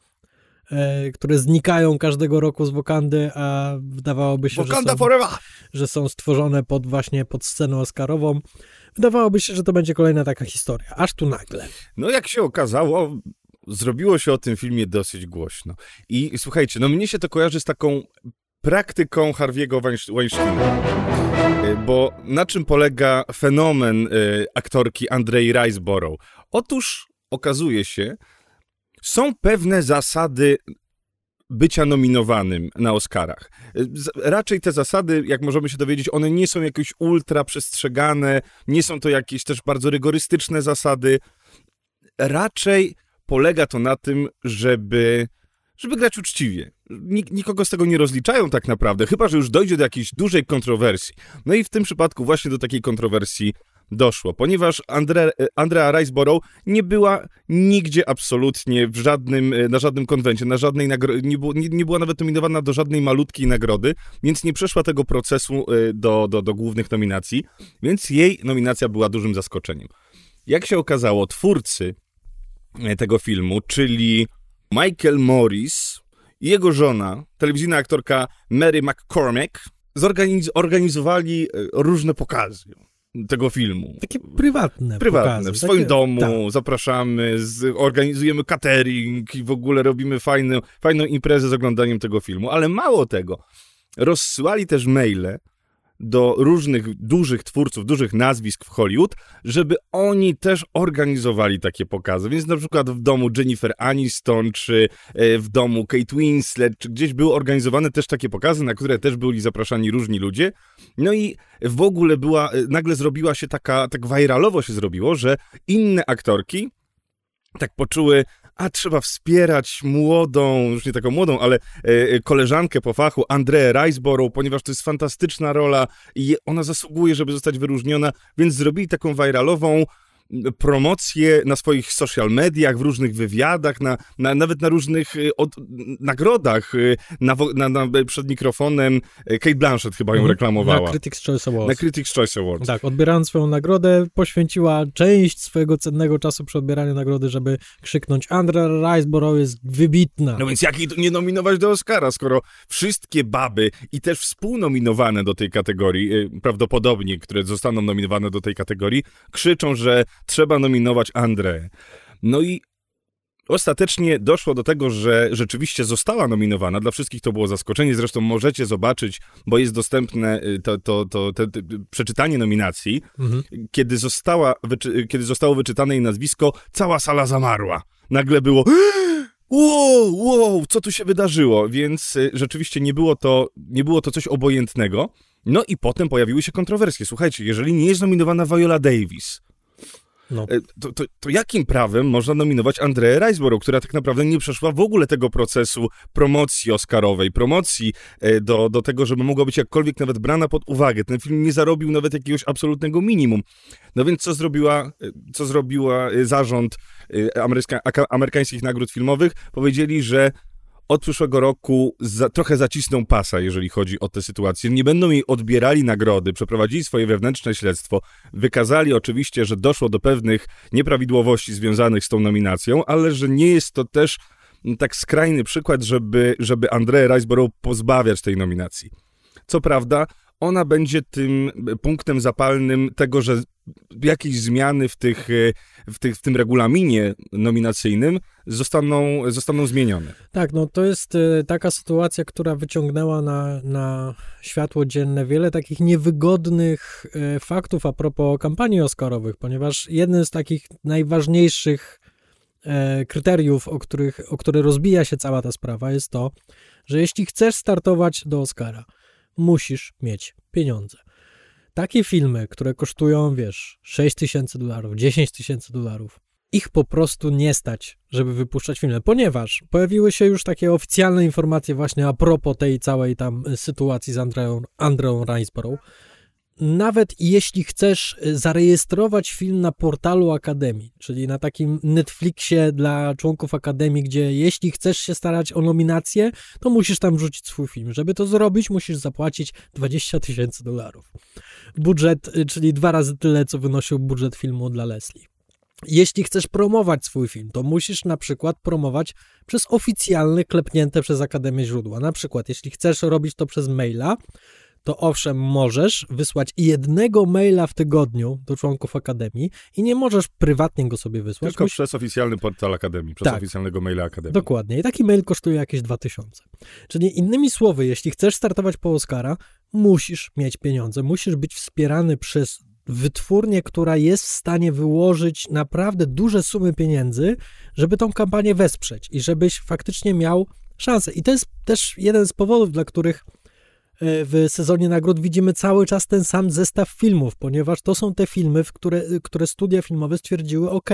e, które znikają każdego roku z Wokandy, a wydawałoby się, że są forever! że są stworzone pod właśnie pod scenę Oscarową. Wydawałoby się, że to będzie kolejna taka historia. Aż tu nagle. No jak się okazało, zrobiło się o tym filmie dosyć głośno. I słuchajcie, no mnie się to kojarzy z taką praktyką Harvey'ego Weinst- Weinsteina. Y, Bo na czym polega fenomen y, aktorki Andrei Riceborough? Otóż okazuje się, są pewne zasady bycia nominowanym na Oscarach. Y, Raczej te zasady, jak możemy się dowiedzieć, one nie są jakoś ultra przestrzegane, nie są to jakieś też bardzo rygorystyczne zasady. Raczej polega to na tym, żeby, żeby grać uczciwie. Nik, nikogo z tego nie rozliczają tak naprawdę, chyba że już dojdzie do jakiejś dużej kontrowersji. No i w tym przypadku właśnie do takiej kontrowersji doszło, ponieważ Andre, Andrea Riceborough nie była nigdzie absolutnie w żadnym, e, na żadnym konwencie, na żadnej nie, było, nie, nie była nawet nominowana do żadnej malutkiej nagrody, więc nie przeszła tego procesu e, do, do, do głównych nominacji, więc jej nominacja była dużym zaskoczeniem. Jak się okazało, twórcy e, tego filmu, czyli Michael Morris jego żona, telewizyjna aktorka Mary McCormack, zorganiz- organizowali e, różne pokazy tego filmu. Takie prywatne Prywatne, pokazy. w swoim takie, domu, Tak. zapraszamy, z, organizujemy catering i w ogóle robimy fajną, fajną imprezę z oglądaniem tego filmu. Ale mało tego, rozsyłali też maile do różnych dużych twórców, dużych nazwisk w Hollywood, żeby oni też organizowali takie pokazy. Więc na przykład w domu Jennifer Aniston, czy e, w domu Kate Winslet, czy gdzieś były organizowane też takie pokazy, na które też byli zapraszani różni ludzie. No i w ogóle była, e, nagle zrobiła się taka, tak viralowo się zrobiło, że inne aktorki tak poczuły, a trzeba wspierać młodą, już nie taką młodą, ale e, e, koleżankę po fachu, Andreę Riceborough, ponieważ to jest fantastyczna rola i ona zasługuje, żeby zostać wyróżniona, więc zrobili taką viralową promocję na swoich social mediach, w różnych wywiadach, na, na, nawet na różnych e, od, nagrodach, e, na, na, na, przed mikrofonem Kate Blanchett chyba ją Mhm. reklamowała. Na Critics' Choice Awards. Na Critics' Choice Awards. Tak, odbierając swoją nagrodę, poświęciła część swojego cennego czasu przy odbieraniu nagrody, żeby krzyknąć Andrea Riceborough jest wybitna. No więc jak jej nie nominować do Oscara, skoro wszystkie baby i też współnominowane do tej kategorii, y, prawdopodobnie, które zostaną nominowane do tej kategorii, krzyczą, że trzeba nominować Andrę. No i ostatecznie doszło do tego, że rzeczywiście została nominowana. Dla wszystkich to było zaskoczenie. Zresztą możecie zobaczyć, bo jest dostępne y, to, to, to, to, przeczytanie nominacji. Mhm. Kiedy, została, kiedy zostało wyczytane jej nazwisko, cała sala zamarła. Nagle było <gasps> wow, wow, co tu się wydarzyło? Więc y, rzeczywiście nie było, to, nie było to coś obojętnego. No i potem pojawiły się kontrowersje. Słuchajcie, jeżeli nie jest nominowana Viola Davis, no. E, to, to, to, jakim prawem można nominować Andreę Riseborough, która tak naprawdę nie przeszła w ogóle tego procesu promocji oscarowej, promocji e, do, do tego, żeby mogła być jakkolwiek nawet brana pod uwagę. Ten film nie zarobił nawet jakiegoś absolutnego minimum. No więc co zrobiła, e, co zrobiła zarząd ameryka, amerykańskich nagród filmowych? Powiedzieli, że od przyszłego roku za, trochę zacisną pasa, jeżeli chodzi o tę sytuację. Nie będą jej odbierali nagrody, przeprowadzili swoje wewnętrzne śledztwo, wykazali oczywiście, że doszło do pewnych nieprawidłowości związanych z tą nominacją, ale że nie jest to też tak skrajny przykład, żeby, żeby André Riseborough pozbawiać tej nominacji. Co prawda, ona będzie tym punktem zapalnym tego, że jakieś zmiany w, tych, w, tych, w tym regulaminie nominacyjnym zostaną, zostaną zmienione. Tak, no to jest e, taka sytuacja, która wyciągnęła na, na światło dzienne wiele takich niewygodnych e, faktów a propos kampanii oscarowych, ponieważ jednym z takich najważniejszych e, kryteriów, o, których, o które rozbija się cała ta sprawa, jest to, że jeśli chcesz startować do Oscara, musisz mieć pieniądze. Takie filmy, które kosztują, wiesz, 6 tysięcy dolarów, 10 tysięcy dolarów, ich po prostu nie stać, żeby wypuszczać filmy, ponieważ pojawiły się już takie oficjalne informacje właśnie a propos tej całej tam sytuacji z Andreą, Andreą nawet jeśli chcesz y, zarejestrować film na portalu Akademii, czyli na takim Netflixie dla członków Akademii, gdzie jeśli chcesz się starać o nominację, to musisz tam wrzucić swój film. Żeby to zrobić, musisz zapłacić 20 tysięcy dolarów. Budżet, y, czyli dwa razy tyle, co wynosił budżet filmu dla Leslie. Jeśli chcesz promować swój film, to musisz na przykład promować przez oficjalne, klepnięte przez Akademię źródła. Na przykład, jeśli chcesz robić to przez maila, to owszem, możesz wysłać jednego maila w tygodniu do członków Akademii i nie możesz prywatnie go sobie wysłać. Tylko przez oficjalny portal Akademii, przez tak, oficjalnego maila Akademii. Dokładnie. I taki mail kosztuje jakieś 2000. Czyli innymi słowy, jeśli chcesz startować po Oscara, musisz mieć pieniądze, musisz być wspierany przez wytwórnię, która jest w stanie wyłożyć naprawdę duże sumy pieniędzy, żeby tą kampanię wesprzeć i żebyś faktycznie miał szansę. I to jest też jeden z powodów, dla których w sezonie nagród widzimy cały czas ten sam zestaw filmów, ponieważ to są te filmy, w które, które studia filmowe stwierdziły, ok,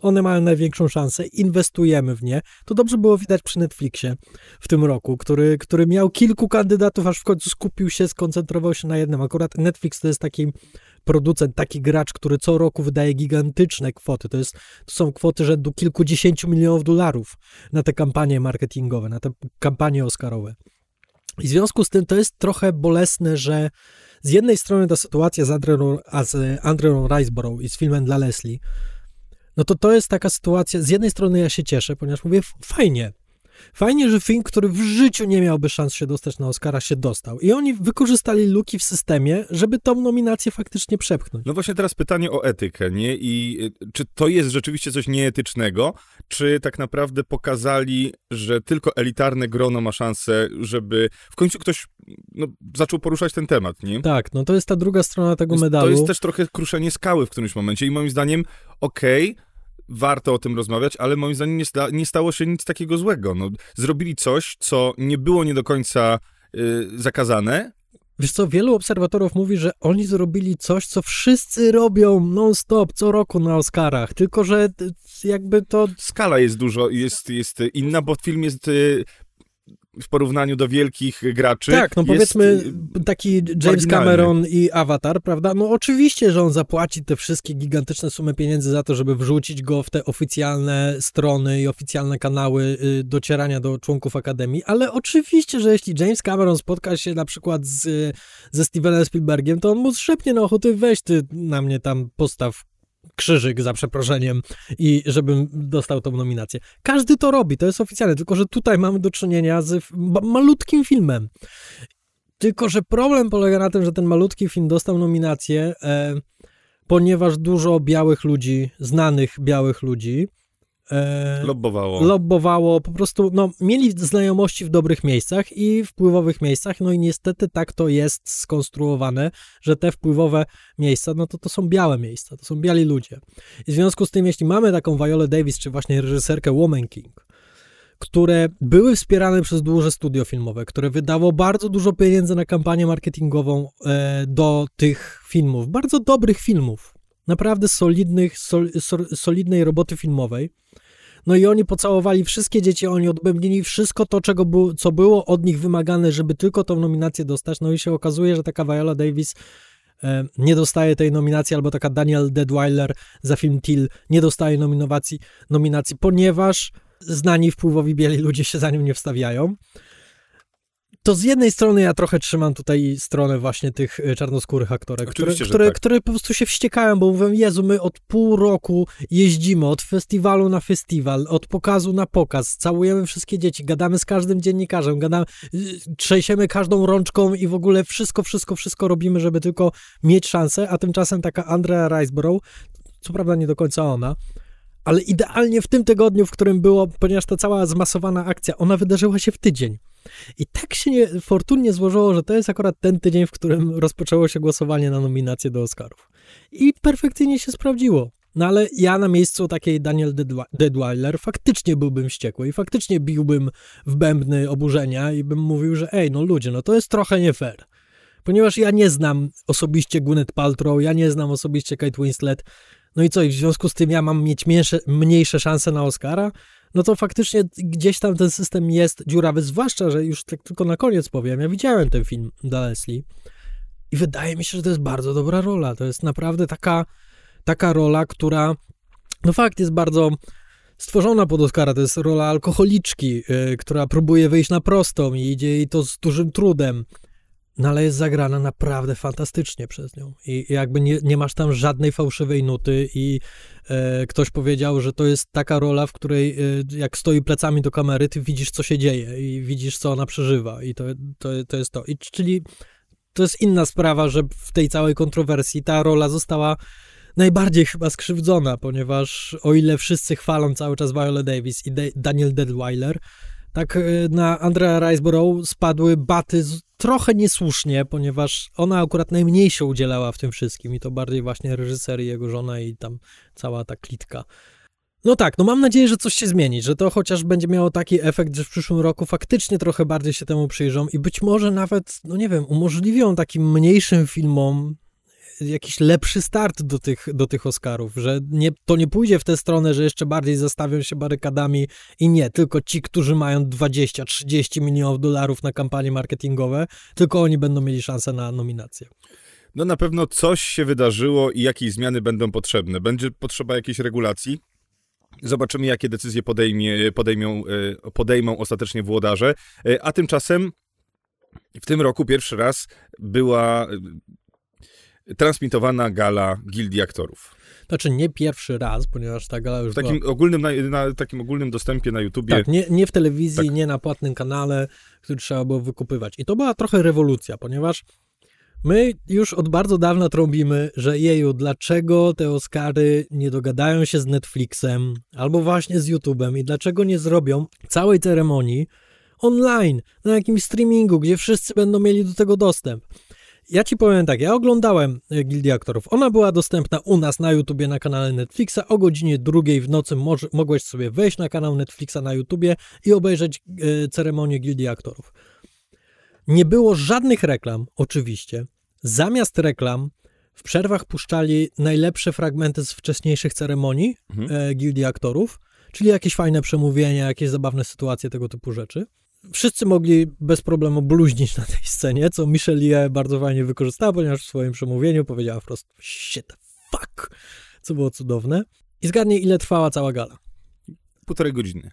one mają największą szansę, inwestujemy w nie. To dobrze było widać przy Netflixie w tym roku, który, który miał kilku kandydatów, aż w końcu skupił się, skoncentrował się na jednym. Akurat Netflix to jest taki producent, taki gracz, który co roku wydaje gigantyczne kwoty. To, jest, to są kwoty rzędu kilkudziesięciu milionów dolarów na te kampanie marketingowe, na te kampanie oscarowe. I w związku z tym to jest trochę bolesne, że z jednej strony ta sytuacja z Andrew, Riseborough i z filmem dla Leslie, no to to jest taka sytuacja, z jednej strony ja się cieszę, ponieważ mówię, fajnie, Fajnie, że film, który w życiu nie miałby szans się dostać na Oscara, się dostał. I oni wykorzystali luki w systemie, żeby tą nominację faktycznie przepchnąć. No właśnie teraz pytanie o etykę, nie? I y, czy to jest rzeczywiście coś nieetycznego, czy tak naprawdę pokazali, że tylko elitarne grono ma szansę, żeby w końcu ktoś no, zaczął poruszać ten temat, nie? Tak, no to jest ta druga strona tego medalu. To jest też trochę kruszenie skały w którymś momencie i moim zdaniem, okej, okay, warto o tym rozmawiać, ale moim zdaniem nie, sta, nie stało się nic takiego złego. No, zrobili coś, co nie było nie do końca y, zakazane, Wiesz co, wielu obserwatorów mówi, że oni zrobili coś, co wszyscy robią non-stop, co roku na Oscarach, tylko że jakby to... Skala jest dużo, jest, jest inna, bo film jest y, w porównaniu do wielkich graczy. Tak, no powiedzmy taki James Cameron i Avatar, prawda? No oczywiście, że on zapłaci te wszystkie gigantyczne sumy pieniędzy za to, żeby wrzucić go w te oficjalne strony i oficjalne kanały y, docierania do członków Akademii, ale oczywiście, że jeśli James Cameron spotka się na przykład z, ze Stevenem Spielbergiem, to on mu szepnie na ochoty, weź ty na mnie tam postaw krzyżyk za przeproszeniem i żebym dostał tą nominację. Każdy to robi, to jest oficjalne, tylko że tutaj mamy do czynienia z malutkim filmem. Tylko, że problem polega na tym, że ten malutki film dostał nominację, e, ponieważ dużo białych ludzi, znanych białych ludzi, E, lobbowało. Lobbowało, po prostu, no, mieli znajomości w dobrych miejscach i wpływowych miejscach, no i niestety tak to jest skonstruowane, że te wpływowe miejsca, no to to są białe miejsca, to są biali ludzie. I w związku z tym, jeśli mamy taką Viola Davis, czy właśnie reżyserkę Woman King, które były wspierane przez duże studio filmowe, które wydało bardzo dużo pieniędzy na kampanię marketingową e, do tych filmów, bardzo dobrych filmów, naprawdę solidnych, sol, sol, solidnej roboty filmowej. No i oni pocałowali wszystkie dzieci, oni odbębnili wszystko to, czego było, co było od nich wymagane, żeby tylko tą nominację dostać. No i się okazuje, że taka Viola Davis e, nie dostaje tej nominacji, albo taka Daniel Deadweiler za film Till nie dostaje nominacji, nominacji ponieważ znani wpływowi bieli ludzie się za nią nie wstawiają to z jednej strony ja trochę trzymam tutaj stronę właśnie tych e, czarnoskórych aktorek, które, które, tak. które po prostu się wściekają, bo mówią, Jezu, my od pół roku jeździmy od festiwalu na festiwal, od pokazu na pokaz, całujemy wszystkie dzieci, gadamy z każdym dziennikarzem, gadamy, y, trzęsiemy każdą rączką i w ogóle wszystko, wszystko, wszystko robimy, żeby tylko mieć szansę, a tymczasem taka Andrea Riseborough, co prawda nie do końca ona, ale idealnie w tym tygodniu, w którym było, ponieważ ta cała zmasowana akcja, ona wydarzyła się w tydzień. I tak się nie, fortunnie złożyło, że to jest akurat ten tydzień, w którym rozpoczęło się głosowanie na nominację do Oscarów. I perfekcyjnie się sprawdziło. No ale ja na miejscu takiej Daniel Deadweiler faktycznie byłbym wściekły i faktycznie biłbym w bębny oburzenia i bym mówił, że ej, no ludzie, no to jest trochę nie fair. Ponieważ ja nie znam osobiście Gwyneth Paltrow, ja nie znam osobiście Kate Winslet, no i co, i w związku z tym ja mam mieć mniejsze, mniejsze szanse na Oscara? No to faktycznie gdzieś tam ten system jest dziurawy, zwłaszcza, że już tak tylko na koniec powiem, ja widziałem ten film dla Leslie i wydaje mi się, że to jest bardzo dobra rola. To jest naprawdę taka, taka rola, która, no fakt, jest bardzo stworzona pod Oscara. To jest rola alkoholiczki, yy, która próbuje wyjść na prostą i idzie jej to z dużym trudem. No ale jest zagrana naprawdę fantastycznie przez nią. I jakby nie, nie masz tam żadnej fałszywej nuty i e, ktoś powiedział, że to jest taka rola, w której e, jak stoi plecami do kamery, ty widzisz, co się dzieje i widzisz, co ona przeżywa. I to, to, to jest to. I, czyli to jest inna sprawa, że w tej całej kontrowersji ta rola została najbardziej chyba skrzywdzona, ponieważ o ile wszyscy chwalą cały czas Viola Davis i De Daniel Deadweiler, tak e, na Andrea Riseborough spadły baty trochę niesłusznie, ponieważ ona akurat najmniej się udzielała w tym wszystkim i to bardziej właśnie reżyser i jego żona i tam cała ta klitka. No tak, no mam nadzieję, że coś się zmieni, że to chociaż będzie miało taki efekt, że w przyszłym roku faktycznie trochę bardziej się temu przyjrzą i być może nawet, no nie wiem, umożliwią takim mniejszym filmom jakiś lepszy start do tych, do tych Oscarów, że nie, to nie pójdzie w tę stronę, że jeszcze bardziej zastawią się barykadami i nie, tylko ci, którzy mają 20-30 milionów dolarów na kampanie marketingowe, tylko oni będą mieli szansę na nominację. No na pewno coś się wydarzyło i jakieś zmiany będą potrzebne. Będzie potrzeba jakiejś regulacji, Zobaczymy, jakie decyzje podejmie, podejmą, e, podejmą ostatecznie włodarze. E, a tymczasem w tym roku pierwszy raz była transmitowana gala Gildii Aktorów. Znaczy nie pierwszy raz, ponieważ ta gala już w takim była... ogólnym, na, na, takim ogólnym dostępie na YouTubie. Tak, nie, nie w telewizji, tak. nie na płatnym kanale, który trzeba było wykupywać. I to była trochę rewolucja, ponieważ my już od bardzo dawna trąbimy, że jeju, dlaczego te Oscary nie dogadają się z Netflixem albo właśnie z YouTubem i dlaczego nie zrobią całej ceremonii online, na jakimś streamingu, gdzie wszyscy będą mieli do tego dostęp. Ja ci powiem tak, ja oglądałem e, Gildię Aktorów. Ona była dostępna u nas na YouTubie na kanale Netflixa. O godzinie drugiej w nocy moż, mogłeś sobie wejść na kanał Netflixa na YouTubie i obejrzeć e, ceremonię Gildii Aktorów. Nie było żadnych reklam, oczywiście. Zamiast reklam w przerwach puszczali najlepsze fragmenty z wcześniejszych ceremonii mhm. e, Gildii Aktorów, czyli jakieś fajne przemówienia, jakieś zabawne sytuacje, tego typu rzeczy wszyscy mogli bez problemu bluźnić na tej scenie, co Michelle bardzo fajnie wykorzystała, ponieważ w swoim przemówieniu powiedziała wprost shit, fuck, co było cudowne. I zgadnij, ile trwała cała gala. Półtorej godziny.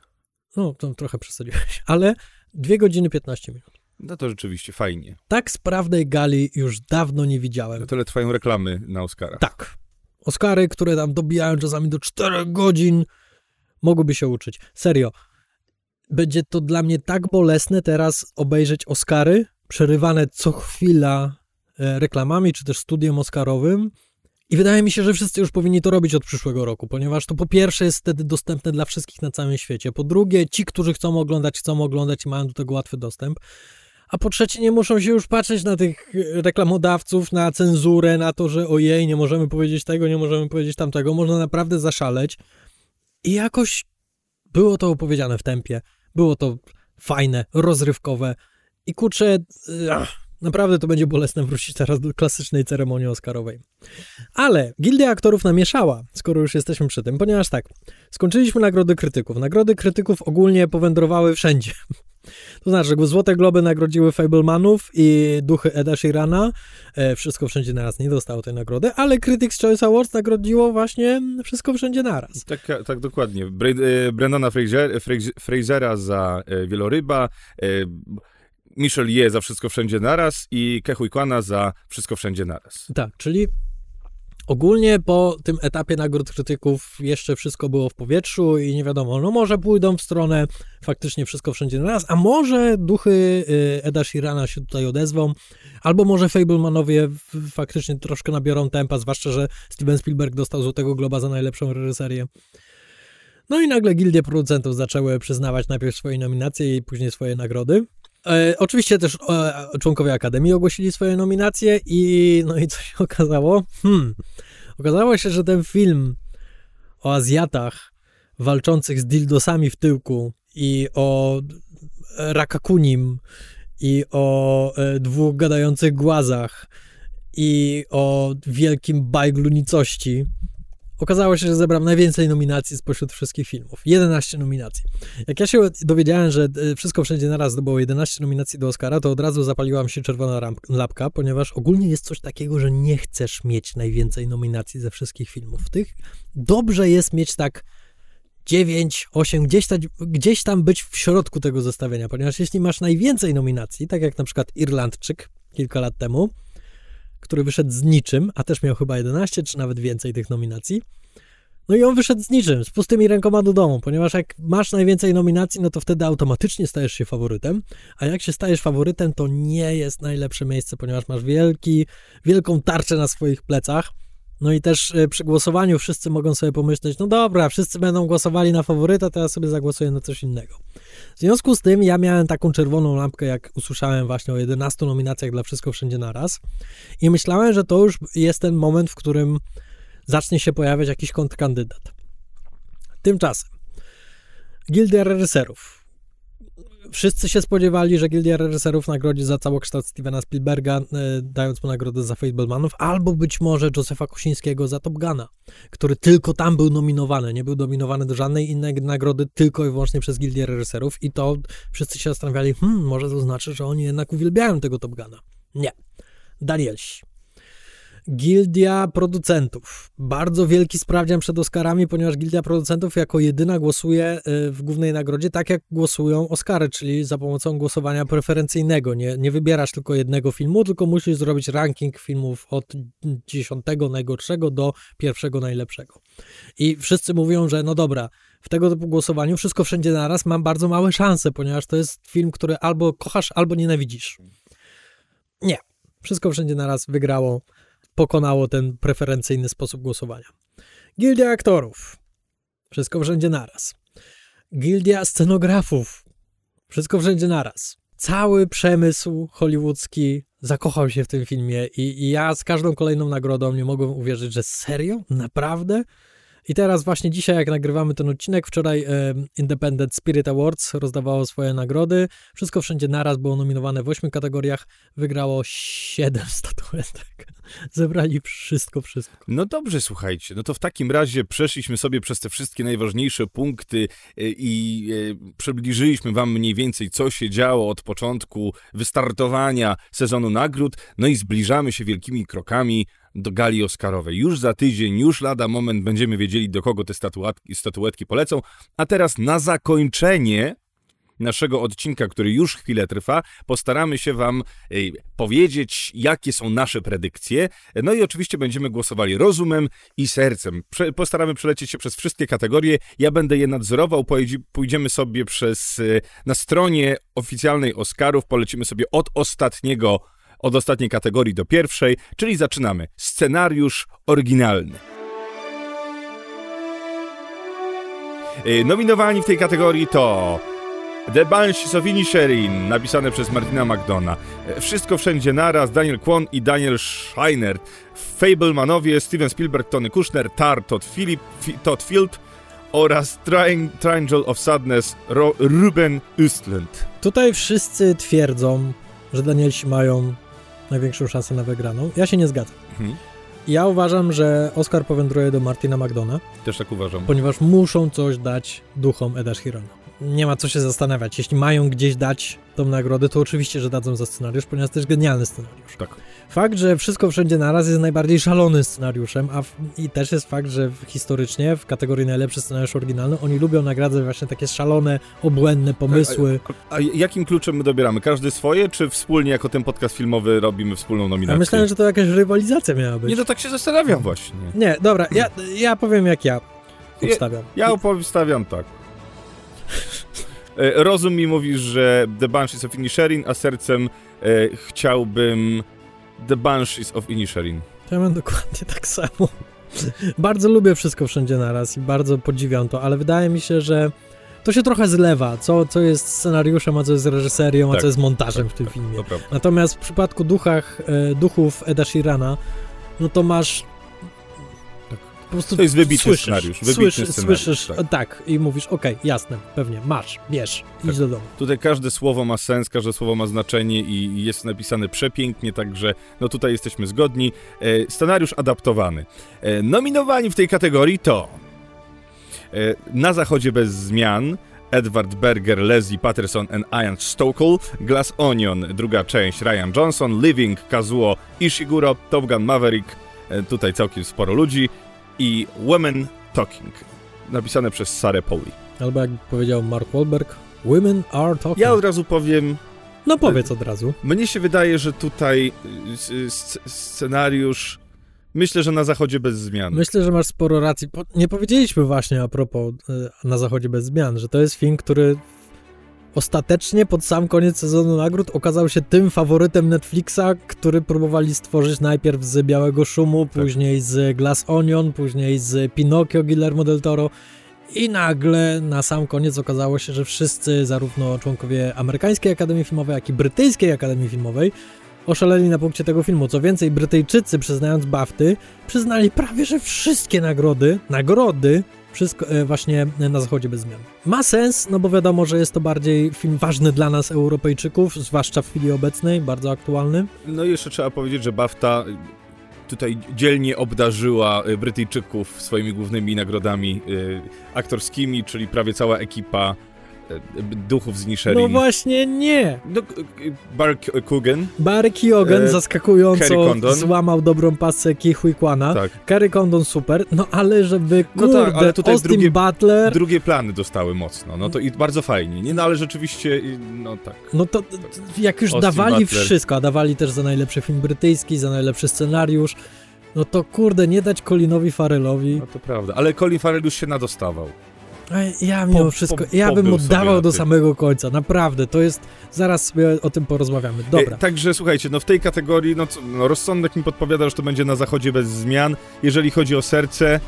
No, to trochę przesadziłeś, <laughs> ale dwie godziny 15 minut. No to rzeczywiście fajnie. Tak sprawnej gali już dawno nie widziałem. No tyle trwają reklamy na Oscara. Tak. Oscary, które tam dobijają czasami do 4 godzin, mogłyby się uczyć. Serio będzie to dla mnie tak bolesne teraz obejrzeć Oscary, przerywane co chwila e, reklamami, czy też studiem Oscarowym. I wydaje mi się, że wszyscy już powinni to robić od przyszłego roku, ponieważ to po pierwsze jest wtedy dostępne dla wszystkich na całym świecie. Po drugie, ci, którzy chcą oglądać, chcą oglądać i mają do tego łatwy dostęp. A po trzecie, nie muszą się już patrzeć na tych reklamodawców, na cenzurę, na to, że ojej, nie możemy powiedzieć tego, nie możemy powiedzieć tamtego. Można naprawdę zaszaleć. I jakoś było to opowiedziane w tempie. Było to fajne, rozrywkowe i kurczę, Naprawdę to będzie bolesne wrócić teraz do klasycznej ceremonii Oscarowej. Ale Gildia Aktorów namieszała, skoro już jesteśmy przy tym, ponieważ tak, skończyliśmy nagrody krytyków. Nagrody krytyków ogólnie powędrowały wszędzie. To znaczy, że Złote Globy nagrodziły Fablemanów i Duchy Eda Sheerana. E, wszystko Wszędzie Naraz nie dostało tej nagrody, ale Critics' Choice Awards nagrodziło właśnie Wszystko Wszędzie Naraz. Tak, tak dokładnie. Bre Brendana Fraser, Frasera za e, Wieloryba, e, Michelle Ye za Wszystko Wszędzie Naraz i Kehui Kwana za Wszystko Wszędzie Naraz. Tak, czyli Ogólnie po tym etapie nagród krytyków jeszcze wszystko było w powietrzu i nie wiadomo, no może pójdą w stronę faktycznie wszystko wszędzie na raz, a może duchy y, Eda Sheerana się tutaj odezwą, albo może Fablemanowie faktycznie troszkę nabiorą tempa, zwłaszcza, że Steven Spielberg dostał Złotego Globa za najlepszą reżyserię. No i nagle gildie producentów zaczęły przyznawać najpierw swoje nominacje i później swoje nagrody. E, oczywiście też e, członkowie Akademii ogłosili swoje nominacje i no i co się <laughs> okazało? Hmm. Okazało się, że ten film o Azjatach walczących z dildosami w tyłku i o Rakakunim i o e, dwóch gadających głazach i o wielkim bajglu nicości Okazało się, że zebrał najwięcej nominacji spośród wszystkich filmów. 11 nominacji. Jak ja się dowiedziałem, że e, wszystko wszędzie naraz zdobyło 11 nominacji do Oscara, to od razu zapaliła mi się czerwona lampka, ponieważ ogólnie jest coś takiego, że nie chcesz mieć najwięcej nominacji ze wszystkich filmów. Tych dobrze jest mieć tak 9, 8, gdzieś, ta, gdzieś tam być w środku tego zestawienia, ponieważ jeśli masz najwięcej nominacji, tak jak na przykład Irlandczyk kilka lat temu, który wyszedł z niczym, a też miał chyba 11 czy nawet więcej tych nominacji. No i on wyszedł z niczym, z pustymi rękoma do domu, ponieważ jak masz najwięcej nominacji, no to wtedy automatycznie stajesz się faworytem, a jak się stajesz faworytem, to nie jest najlepsze miejsce, ponieważ masz wielki, wielką tarczę na swoich plecach. No i też e, przy głosowaniu wszyscy mogą sobie pomyśleć, no dobra, wszyscy będą głosowali na faworyta, to ja sobie zagłosuję na coś innego. W związku z tym ja miałem taką czerwoną lampkę, jak usłyszałem właśnie o 11 nominacjach dla Wszystko Wszędzie Naraz i myślałem, że to już jest ten moment, w którym zacznie się pojawiać jakiś kontrkandydat. Tymczasem Gildia Reżyserów wszyscy się spodziewali, że Gildia Reżyserów nagrodzi za całokształt Stevena Spielberga, e, dając mu nagrodę za Fablemanów, albo być może Josefa Kosińskiego za Top Guna, który tylko tam był nominowany, nie był nominowany do żadnej innej nagrody, tylko i wyłącznie przez Gildię Reżyserów i to wszyscy się zastanawiali, hmm, może to znaczy, że oni jednak uwielbiają tego Top Guna. Nie. Danielsi. Gildia Producentów. Bardzo wielki sprawdzian przed Oscarami, ponieważ Gildia Producentów jako jedyna głosuje y, w głównej nagrodzie tak, jak głosują Oscary, czyli za pomocą głosowania preferencyjnego. Nie, nie wybierasz tylko jednego filmu, tylko musisz zrobić ranking filmów od dziesiątego najgorszego do pierwszego najlepszego. I wszyscy mówią, że no dobra, w tego typu głosowaniu wszystko wszędzie naraz mam bardzo małe szanse, ponieważ to jest film, który albo kochasz, albo nienawidzisz. Nie. Wszystko wszędzie naraz wygrało pokonało ten preferencyjny sposób głosowania. Gildia aktorów. Wszystko wszędzie naraz. Gildia scenografów. Wszystko wszędzie naraz. Cały przemysł hollywoodzki zakochał się w tym filmie i, i ja z każdą kolejną nagrodą nie mogłem uwierzyć, że serio? Naprawdę? I teraz właśnie dzisiaj, jak nagrywamy ten odcinek, wczoraj e, Independent Spirit Awards rozdawało swoje nagrody. Wszystko wszędzie naraz było nominowane w ośmiu kategoriach. Wygrało siedem <laughs> statuetek. Zebrali wszystko, wszystko. No dobrze, słuchajcie. No to w takim razie przeszliśmy sobie przez te wszystkie najważniejsze punkty e, i e, przybliżyliśmy wam mniej więcej, co się działo od początku wystartowania sezonu nagród. No i zbliżamy się wielkimi krokami do gali Oscarowej. Już za tydzień, już lada moment będziemy wiedzieli, do kogo te statuetki, statuetki polecą. A teraz na zakończenie naszego odcinka, który już chwilę trwa, postaramy się Wam powiedzieć, jakie są nasze predykcje. No i oczywiście będziemy głosowali rozumem i sercem. Prze postaramy przelecieć się przez wszystkie kategorie. Ja będę je nadzorował. Pójdziemy sobie przez e, na stronie oficjalnej Oscarów, polecimy sobie od ostatniego od ostatniej kategorii do pierwszej, czyli zaczynamy. Scenariusz oryginalny. Y, nominowani w tej kategorii to The Banshees of Inisherin, napisane przez Martina McDona. Y, Wszystko wszędzie naraz, Daniel Kwon i Daniel Scheiner. Fablemanowie, Steven Spielberg, Tony Kushner, Tar, Todd, Philip, Todd Field oraz Triangle of Sadness, Ro Ruben Östlund. Tutaj wszyscy twierdzą, że Danielsi mają największą szansę na wygraną. Ja się nie zgadzam. Mhm. Ja uważam, że Oscar powędruje do Martina McDona, Też tak uważam. ponieważ muszą coś dać duchom Eda Sheerana. Nie ma co się zastanawiać. Jeśli mają gdzieś dać tą nagrodę, to oczywiście, że dadzą za scenariusz, ponieważ to jest genialny scenariusz. Tak. Fakt, że wszystko wszędzie naraz jest najbardziej szalonym scenariuszem, a w, i też jest fakt, że historycznie w kategorii najlepszy scenariusz oryginalny oni lubią nagradzać właśnie takie szalone, obłędne pomysły. A jakim kluczem my dobieramy? Każdy swoje, czy wspólnie jako ten podcast filmowy robimy wspólną A nominację? myślałem, że to jakaś rywalizacja miała być. Nie, no tak się zastanawiam właśnie. Nie, dobra, ja, ja powiem jak ja obstawiam. Ja opowiadawiam tak. E, Rozum mi mówi, że The Banshees of Inisherin, a sercem e, chciałbym The Banshees of Inisherin. Ja mam dokładnie tak samo. bardzo lubię wszystko wszędzie naraz i bardzo podziwiam to, ale wydaje mi się, że to się trochę zlewa, co, co jest scenariuszem, a co jest reżyserią, a Tak, co jest montażem tak, w tym tak, filmie. To prawda. Natomiast w przypadku duchach, e, duchów Eda Sheerana, no to masz Tak. Prostu To jest wybitny słyszysz, scenariusz, wybitny słyszysz, scenariusz, słyszysz, tak. tak. tak, i mówisz, okej, jasne, pewnie, masz, bierz, Tak. idź do domu. Tutaj każde słowo ma sens, każde słowo ma znaczenie i jest napisane przepięknie, także no tutaj jesteśmy zgodni. E, scenariusz adaptowany. E, nominowani w tej kategorii to e, Na zachodzie bez zmian Edward Berger, Leslie Patterson and Ian Stokell, Glass Onion, druga część Ryan Johnson, Living, Kazuo Ishiguro, Top Gun Maverick, e, tutaj całkiem sporo ludzi i Women Talking, napisane przez Sarę Pauli. Albo jak powiedział Mark Wahlberg, women are talking. Ja od razu powiem, No powiedz od razu. Mnie się wydaje, że tutaj y, scenariusz. Myślę, że na zachodzie bez zmian. Myślę, że masz sporo racji. Nie powiedzieliśmy właśnie a propos y, Na Zachodzie bez zmian, że to jest film, który ostatecznie pod sam koniec sezonu nagród okazał się tym faworytem Netflixa, który próbowali stworzyć najpierw z Białego Szumu, Tak. później z Glass Onion, później z Pinocchio Guillermo del Toro i nagle na sam koniec okazało się, że wszyscy, zarówno członkowie Amerykańskiej Akademii Filmowej, jak i Brytyjskiej Akademii Filmowej oszaleli na punkcie tego filmu. Co więcej, Brytyjczycy, przyznając Bafty, przyznali prawie, że wszystkie nagrody, nagrody, wszystko e, właśnie na zachodzie bez zmian. Ma sens, no bo wiadomo, że jest to bardziej film ważny dla nas, Europejczyków, zwłaszcza w chwili obecnej, bardzo aktualny. No i jeszcze trzeba powiedzieć, że BAFTA tutaj dzielnie obdarzyła y, Brytyjczyków swoimi głównymi nagrodami y, aktorskimi, czyli prawie cała ekipa duchów z Nisherin. No właśnie nie! No, Bark Barry Keoghan E, zaskakująco złamał dobrą pasę Ki Kwana. tak. Kerry Condon super, no ale żeby, No kurde, tak, ale tutaj Austin drugie- Butler, Drugie plany dostały mocno, no to i bardzo fajnie. Nie, no ale rzeczywiście, no tak. No to jak już Austin dawali Butler. wszystko, a dawali też za najlepszy film brytyjski, za najlepszy scenariusz, no to kurde, nie dać Colinowi Farrellowi. No to prawda, ale Colin Farrell już się nadostawał. A ja mimo Po- wszystko, po- ja bym oddawał do samego końca, naprawdę, to jest, zaraz sobie o tym porozmawiamy. Dobra, E, także słuchajcie, no w tej kategorii, no, no rozsądek mi podpowiada, że to będzie na zachodzie bez zmian. Jeżeli chodzi o serce,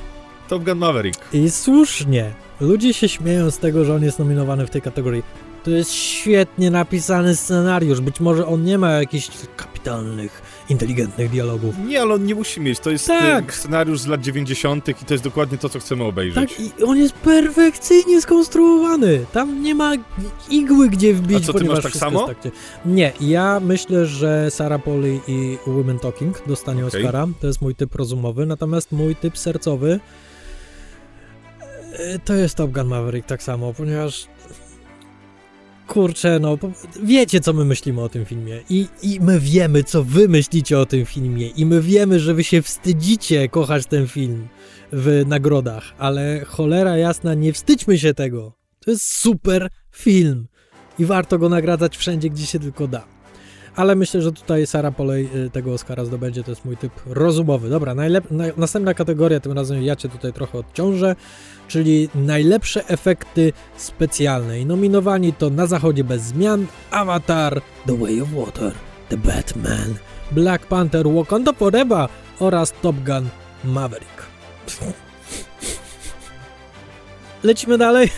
Top Gun Maverick. i słusznie, ludzie się śmieją z tego, że on jest nominowany w tej kategorii. To jest świetnie napisany scenariusz, być może on nie ma jakichś kapitalnych, inteligentnych dialogów. Nie, ale on nie musi mieć. To jest Tak. e, scenariusz z lat 90. i to jest dokładnie to, co chcemy obejrzeć. Tak, i on jest perfekcyjnie skonstruowany. Tam nie ma igły gdzie wbić, A co, ty masz tak samo? tak, Nie, ja myślę, że Sarah Polley i Women Talking dostanie Okej. Oscara. To jest mój typ rozumowy, natomiast mój typ sercowy e, to jest Top Gun Maverick tak samo, ponieważ kurczę, no wiecie co my myślimy o tym filmie I, i my wiemy co wy myślicie o tym filmie i my wiemy, że wy się wstydzicie kochać ten film w nagrodach, ale cholera jasna, nie wstydźmy się tego. To jest super film i warto go nagradzać wszędzie, gdzie się tylko da. Ale myślę, że tutaj Sara Polej y, tego Oscara zdobędzie, to jest mój typ rozumowy. Dobra, najlep- naj- następna kategoria, tym razem ja cię tutaj trochę odciążę, czyli najlepsze efekty specjalne. I nominowani to Na Zachodzie bez zmian, Avatar, The Way of Water, The Batman, Black Panther, Wakanda Forever oraz Top Gun Maverick. Lecimy dalej.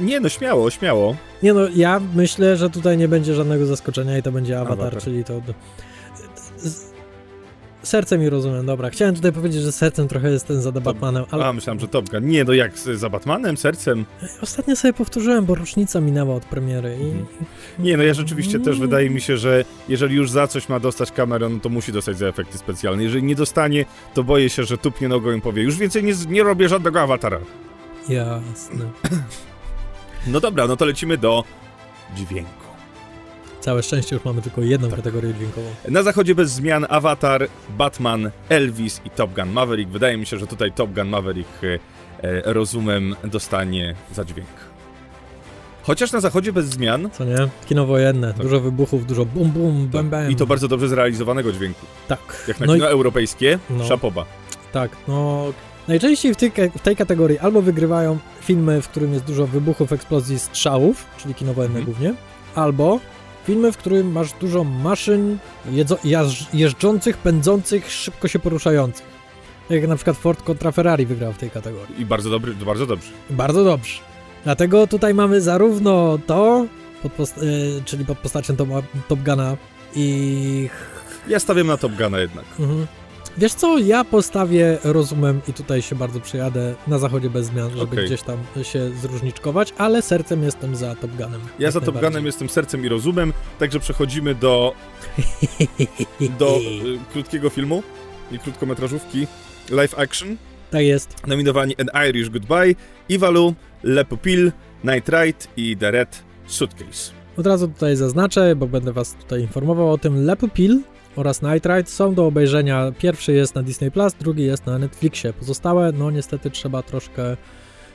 Nie, no śmiało, śmiało. Nie no, ja myślę, że tutaj nie będzie żadnego zaskoczenia i to będzie Avatar, Avatar. czyli to... sercem i rozumem, dobra. Chciałem tutaj powiedzieć, że sercem trochę jestem za The Batmanem, ale A, myślałem, że Top Gun. Nie, no jak z- za Batmanem, sercem. ostatnio sobie powtórzyłem, bo rocznica minęła od premiery i... Mhm. Nie, no ja rzeczywiście też wydaje mi się, że jeżeli już za coś ma dostać Cameron, no to musi dostać za efekty specjalne. Jeżeli nie dostanie, to boję się, że tupnie nogą i powie, już więcej nie, nie robię żadnego awatara. Jasne. No dobra, no to lecimy do dźwięku. Całe szczęście już mamy tylko jedną Tak. kategorię dźwiękową. Na zachodzie bez zmian Avatar, Batman, Elvis i Top Gun Maverick. Wydaje mi się, że tutaj Top Gun Maverick e, e, rozumem dostanie za dźwięk. Chociaż na zachodzie bez zmian Co nie? Kino wojenne, Tak. dużo wybuchów, dużo bum bum, bam bam. i to bardzo dobrze zrealizowanego dźwięku. Tak. Jak na no i kino europejskie, No. szapoba. Tak, no najczęściej w tej, w tej kategorii albo wygrywają filmy, w którym jest dużo wybuchów, eksplozji, strzałów, czyli kino wojenne Mhm. głównie, albo filmy, w którym masz dużo maszyn jeżdżących, pędzących, szybko się poruszających. Tak Jak na przykład Ford kontra Ferrari wygrał w tej kategorii. I bardzo dobry, bardzo dobrze. Bardzo dobrze. Dlatego tutaj mamy zarówno to, pod post- y, czyli pod postacią Top, Top Guna i Ja stawiam na Top Guna jednak. Mhm. Wiesz co, ja postawię rozumem i tutaj się bardzo przyjadę na zachodzie bez zmian, żeby Okej. gdzieś tam się zróżniczkować, ale sercem jestem za Top Gunem. Ja za Top. Gunem jestem sercem i rozumem, także przechodzimy do, <laughs> do y, krótkiego filmu i krótkometrażówki live action. Tak jest. Nominowani An Irish Goodbye, Ivalu, Le Pupil, Night Ride i The Red Suitcase. Od razu tutaj zaznaczę, bo będę was tutaj informował o tym. Le Pupil oraz Night Ride są do obejrzenia. Pierwszy jest na Disney+, Plus, drugi jest na Netflixie. Pozostałe, no niestety trzeba troszkę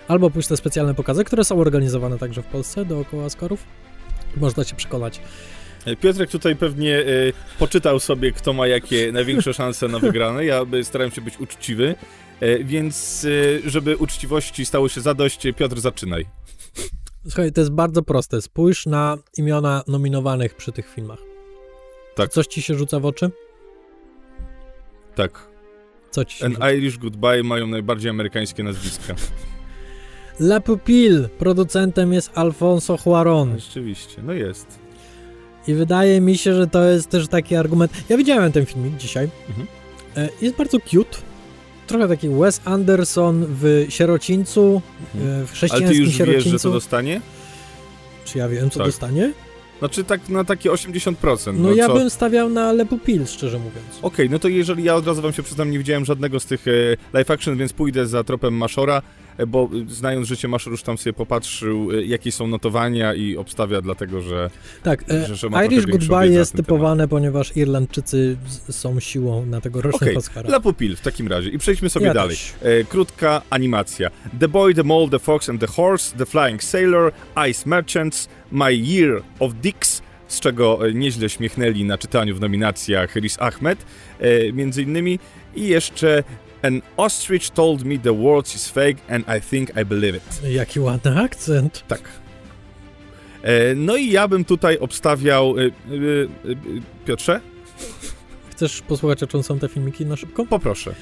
albo pójść na specjalne pokazy, które są organizowane także w Polsce dookoła Oscarów. Można się przekonać. E, Piotrek tutaj pewnie y, poczytał sobie, kto ma jakie największe szanse na wygrane. Ja y, starałem się być uczciwy, e, więc y, żeby uczciwości stało się zadość, Piotr, zaczynaj. Słuchaj, to jest bardzo proste. Spójrz na imiona nominowanych przy tych filmach. Tak. Coś ci się rzuca w oczy? Tak. Co ci się An rzuca? Irish Goodbye mają najbardziej amerykańskie nazwiska. <laughs> La Pupille. Producentem jest Alfonso Cuarón. Rzeczywiście, no jest. I wydaje mi się, że to jest też taki argument. Ja widziałem ten filmik dzisiaj. Mhm. E, Jest bardzo cute. Trochę taki Wes Anderson w sierocińcu, Mhm. e, w Ale ty chrześcijańskim już wiesz, sierocińcu. że to dostanie? Czy ja wiem, co Tak. dostanie? Znaczy tak na takie 80%. No, ja co? bym stawiał na Le Pupille, szczerze mówiąc. Okej, no to jeżeli ja od razu wam się przyznam, nie widziałem żadnego z tych e, live action, więc pójdę za tropem Maszora, bo e, znając życie, Maszor już tam sobie popatrzył, e, jakie są notowania i obstawia dlatego, że... Tak, e, Że- że Irish Goodbye jest typowane, ponieważ Irlandczycy są siłą na tegorocznych Okej, Oscarach. La Pupil w takim razie. I przejdźmy sobie Ja dalej. też. Krótka animacja. The Boy, The Mole, The Fox and The Horse, The Flying Sailor, Ice Merchants, My Year of Dicks, z czego nieźle śmiechnęli na czytaniu w nominacjach Riz Ahmed, e, między innymi, i jeszcze An ostrich told me the world is fake and I think I believe it. Jaki ładny akcent. Tak. E, no i ja bym tutaj obstawiał... E, e, e, Piotrze? Chcesz posłuchać, o czym są te filmiki na szybko? Poproszę.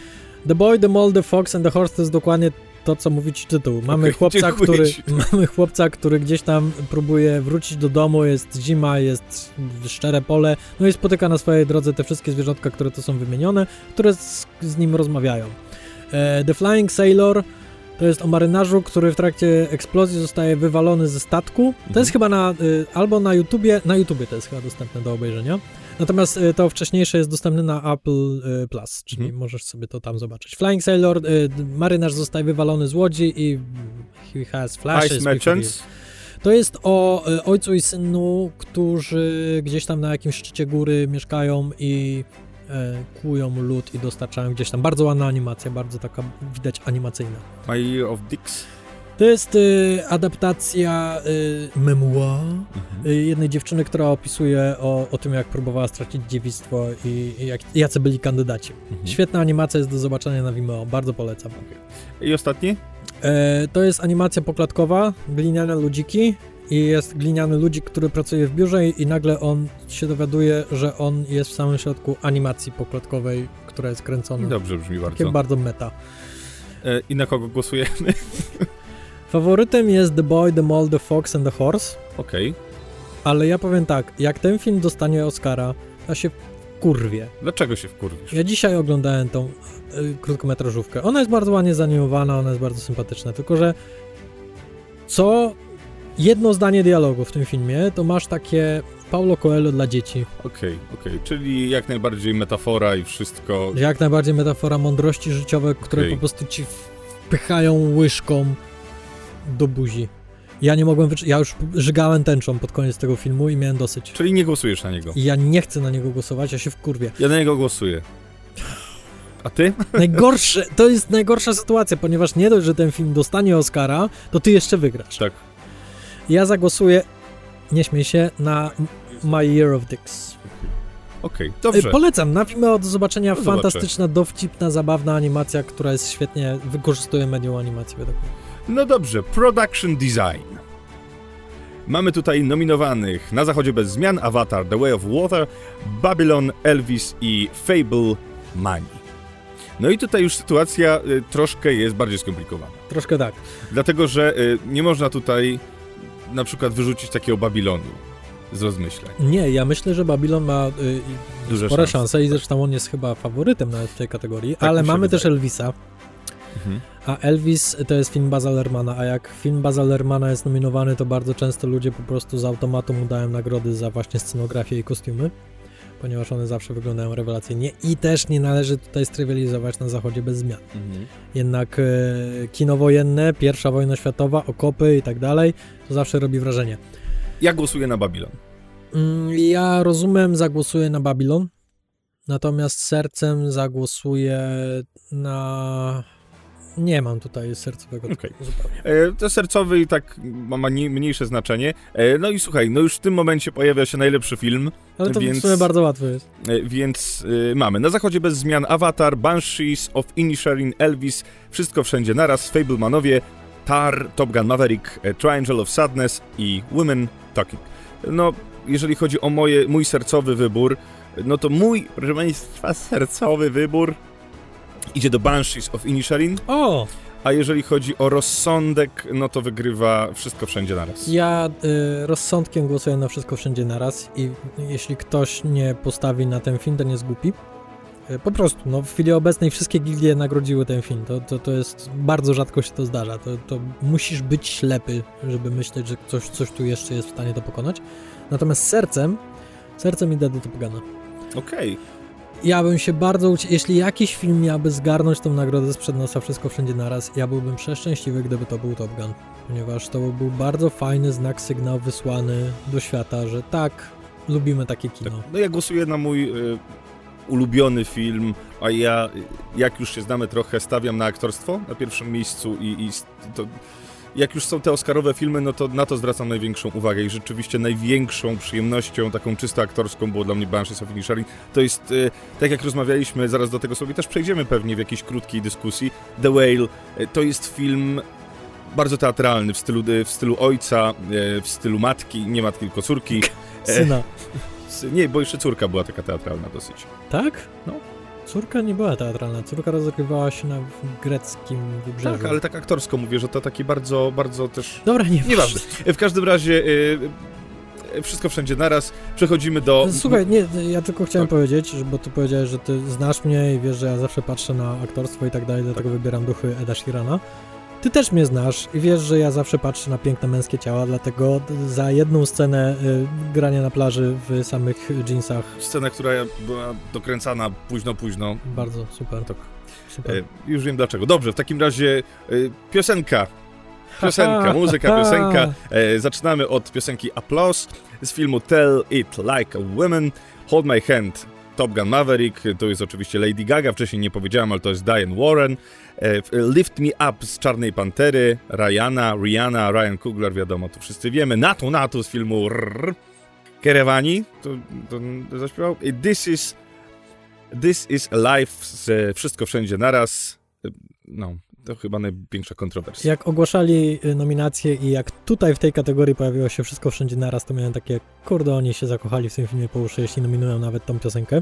The Boy, The Mole, The Fox and The Horse to jest dokładnie to, co mówi ci tytuł. Mamy, Okej, chłopca, który, ci. <laughs> mamy chłopca, który gdzieś tam próbuje wrócić do domu, jest zima, jest szczere pole, no i spotyka na swojej drodze te wszystkie zwierzątka, które tu są wymienione, które z, z nim rozmawiają. E, The Flying Sailor to jest o marynarzu, który w trakcie eksplozji zostaje wywalony ze statku. To Mhm. jest chyba na, y, albo na YouTubie, na YouTubie to jest chyba dostępne do obejrzenia. Natomiast y, to wcześniejsze jest dostępne na Apple y, Plus, czyli Mhm. możesz sobie to tam zobaczyć. Flying Sailor, y, marynarz zostaje wywalony z łodzi i he has flashes. Ice Merchants. To jest o ojcu i synu, którzy gdzieś tam na jakimś szczycie góry mieszkają i y, kłują lód i dostarczają gdzieś tam. Bardzo ładna animacja, bardzo taka widać animacyjna. Year of Dicks. To jest y, adaptacja y, memoir y, jednej dziewczyny, która opisuje o, o tym, jak próbowała stracić dziewictwo i, i jak, jacy byli kandydaci. Mhm. Świetna animacja jest do zobaczenia na Vimeo, bardzo polecam. I ostatni? E, to jest animacja poklatkowa, gliniane ludziki i jest gliniany ludzik, który pracuje w biurze i, nagle on się dowiaduje, że on jest w samym środku animacji poklatkowej, która jest kręcona. Dobrze brzmi Takie bardzo. bardzo meta. E, I na kogo głosujemy? Faworytem jest The Boy, The Mole, The Fox and The Horse. Okej. Ale ja powiem tak, jak ten film dostanie Oscara, ja się wkurwię. Dlaczego się wkurwisz? Ja dzisiaj oglądałem tą y, krótkometrażówkę. Ona jest bardzo ładnie zanimowana, ona jest bardzo sympatyczna, tylko że co jedno zdanie dialogu w tym filmie, to masz takie Paulo Coelho dla dzieci. Okej, okej, czyli jak najbardziej metafora i wszystko. Jak najbardziej metafora mądrości życiowe, które Okej. po prostu ci wpychają łyżką do buzi. Ja nie mogłem wycz- Ja już żygałem tęczą pod koniec tego filmu i miałem dosyć. Czyli nie głosujesz na niego. I ja nie chcę na niego głosować, ja się wkurwię. Ja na niego głosuję. A ty? Najgorsze, to jest najgorsza sytuacja, ponieważ nie dość, że ten film dostanie Oscara, to ty jeszcze wygrasz. Tak. Ja zagłosuję, nie śmiej się, na My Year of Dicks. Okej, Y, dobrze. Polecam, na filmie od zobaczenia No zobaczę. fantastyczna, dowcipna, zabawna animacja, która jest świetnie, wykorzystuje medium animacji według mnie. No dobrze, production design. Mamy tutaj nominowanych na zachodzie bez zmian Avatar, The Way of Water, Babylon, Elvis i Fable Money. No i tutaj już sytuacja y, troszkę jest bardziej skomplikowana. Troszkę tak. Dlatego, że y, nie można tutaj na przykład wyrzucić takiego Babilonu z rozmyślań. Nie, ja myślę, że Babylon ma y, y, Duże spore szanse, szanse i zresztą on jest chyba faworytem nawet w tej kategorii, Tak ale mamy wydaje. też Elvisa, Mhm. a Elvis to jest film Baza Lermana, a jak film Baza Lermana jest nominowany, to bardzo często ludzie po prostu z automatu mu dają nagrody za właśnie scenografię i kostiumy, ponieważ one zawsze wyglądają rewelacyjnie i też nie należy tutaj strywializować na zachodzie bez zmian. Mhm. Jednak e, kino wojenne, pierwsza wojna światowa, okopy i tak dalej, to zawsze robi wrażenie. Ja głosuję na Babilon. Mm, Ja rozumiem, zagłosuję na Babylon, natomiast sercem zagłosuję na... Nie mam tutaj sercowego Okej. zupełnie. E, to sercowy i tak ma, ma nie- mniejsze znaczenie. E, no i słuchaj, no już w tym momencie pojawia się najlepszy film, Ale to Więc- w sumie bardzo łatwo jest. E, Więc y, mamy na zachodzie bez zmian Avatar, Banshees of Inisherin, Elvis, Wszystko Wszędzie Naraz, Fablemanowie, Tar, Top Gun Maverick, e, Triangle of Sadness i Women Talking. No, jeżeli chodzi o moje, mój sercowy wybór, no to mój, proszę Państwa, sercowy wybór idzie do Banshees of Inisherin, O! a jeżeli chodzi o rozsądek, no to wygrywa Wszystko Wszędzie Naraz. Ja y, rozsądkiem głosuję na wszystko wszędzie naraz i jeśli ktoś nie postawi na ten film, to nie jest głupi. Y, Po prostu, no w chwili obecnej wszystkie gildie nagrodziły ten film. To, to, to jest, bardzo rzadko się to zdarza. To, to musisz być ślepy, żeby myśleć, że coś, coś tu jeszcze jest w stanie to pokonać. Natomiast sercem, sercem idę do Top Guna. Okej. Ja bym się bardzo, jeśli jakiś film miałby zgarnąć tą nagrodę sprzed nosa Wszystko Wszędzie Naraz, ja byłbym przeszczęśliwy, gdyby to był Top Gun. Ponieważ to był bardzo fajny znak, sygnał wysłany do świata, że tak, lubimy takie Tak. kino. No ja głosuję na mój y, ulubiony film, a ja, jak już się znamy trochę, stawiam na aktorstwo na pierwszym miejscu i, i to, jak już są te Oscarowe filmy, no to na to zwracam największą uwagę i rzeczywiście największą przyjemnością, taką czysto aktorską było dla mnie Banshees of Inisherin. To jest, y, tak jak rozmawialiśmy, zaraz do tego sobie też przejdziemy pewnie w jakiejś krótkiej dyskusji, The Whale y, to jest film bardzo teatralny w stylu, y, w stylu ojca, w stylu matki, nie matki, tylko córki. Syna. Nie, bo jeszcze córka była taka teatralna dosyć. Tak? No. Córka nie była teatralna, córka rozgrywała się na greckim wybrzeżu. Tak, ale tak aktorsko mówię, że to taki bardzo, bardzo też... Dobra, nie Nieważne. W każdym razie y, y, wszystko wszędzie naraz. Przechodzimy do... Słuchaj, nie, ja tylko chciałem Tak. powiedzieć, bo ty powiedziałeś, że ty znasz mnie i wiesz, że ja zawsze patrzę na aktorstwo i tak dalej, dlatego wybieram duchy Eda Sheerana. Ty też mnie znasz i wiesz, że ja zawsze patrzę na piękne męskie ciała, dlatego za jedną scenę y, grania na plaży w samych jeansach, Scena, która była dokręcana późno, późno. bardzo super. Tak. super. E, już wiem dlaczego. Dobrze, w takim razie y, piosenka. Piosenka, muzyka, piosenka. E, zaczynamy od piosenki Applause z filmu Tell It Like a Woman. Hold My Hand, Top Gun Maverick. To jest oczywiście Lady Gaga. Wcześniej nie powiedziałem, ale to jest Diane Warren. E, Lift Me Up z Czarnej Pantery. Ryana, Rihanna, Ryan Coogler, wiadomo, to wszyscy wiemy. Natu Natu z filmu Rrr. Kerewani, to, to, to zaśpiewał. I This is This is Life z Wszystko Wszędzie Naraz. E, No, to chyba największa kontrowersja. Jak ogłaszali y, nominacje i jak tutaj w tej kategorii pojawiło się wszystko wszędzie naraz, to miałem takie, kurde, oni się zakochali w tym filmie po uszy, jeśli nominują nawet tą piosenkę.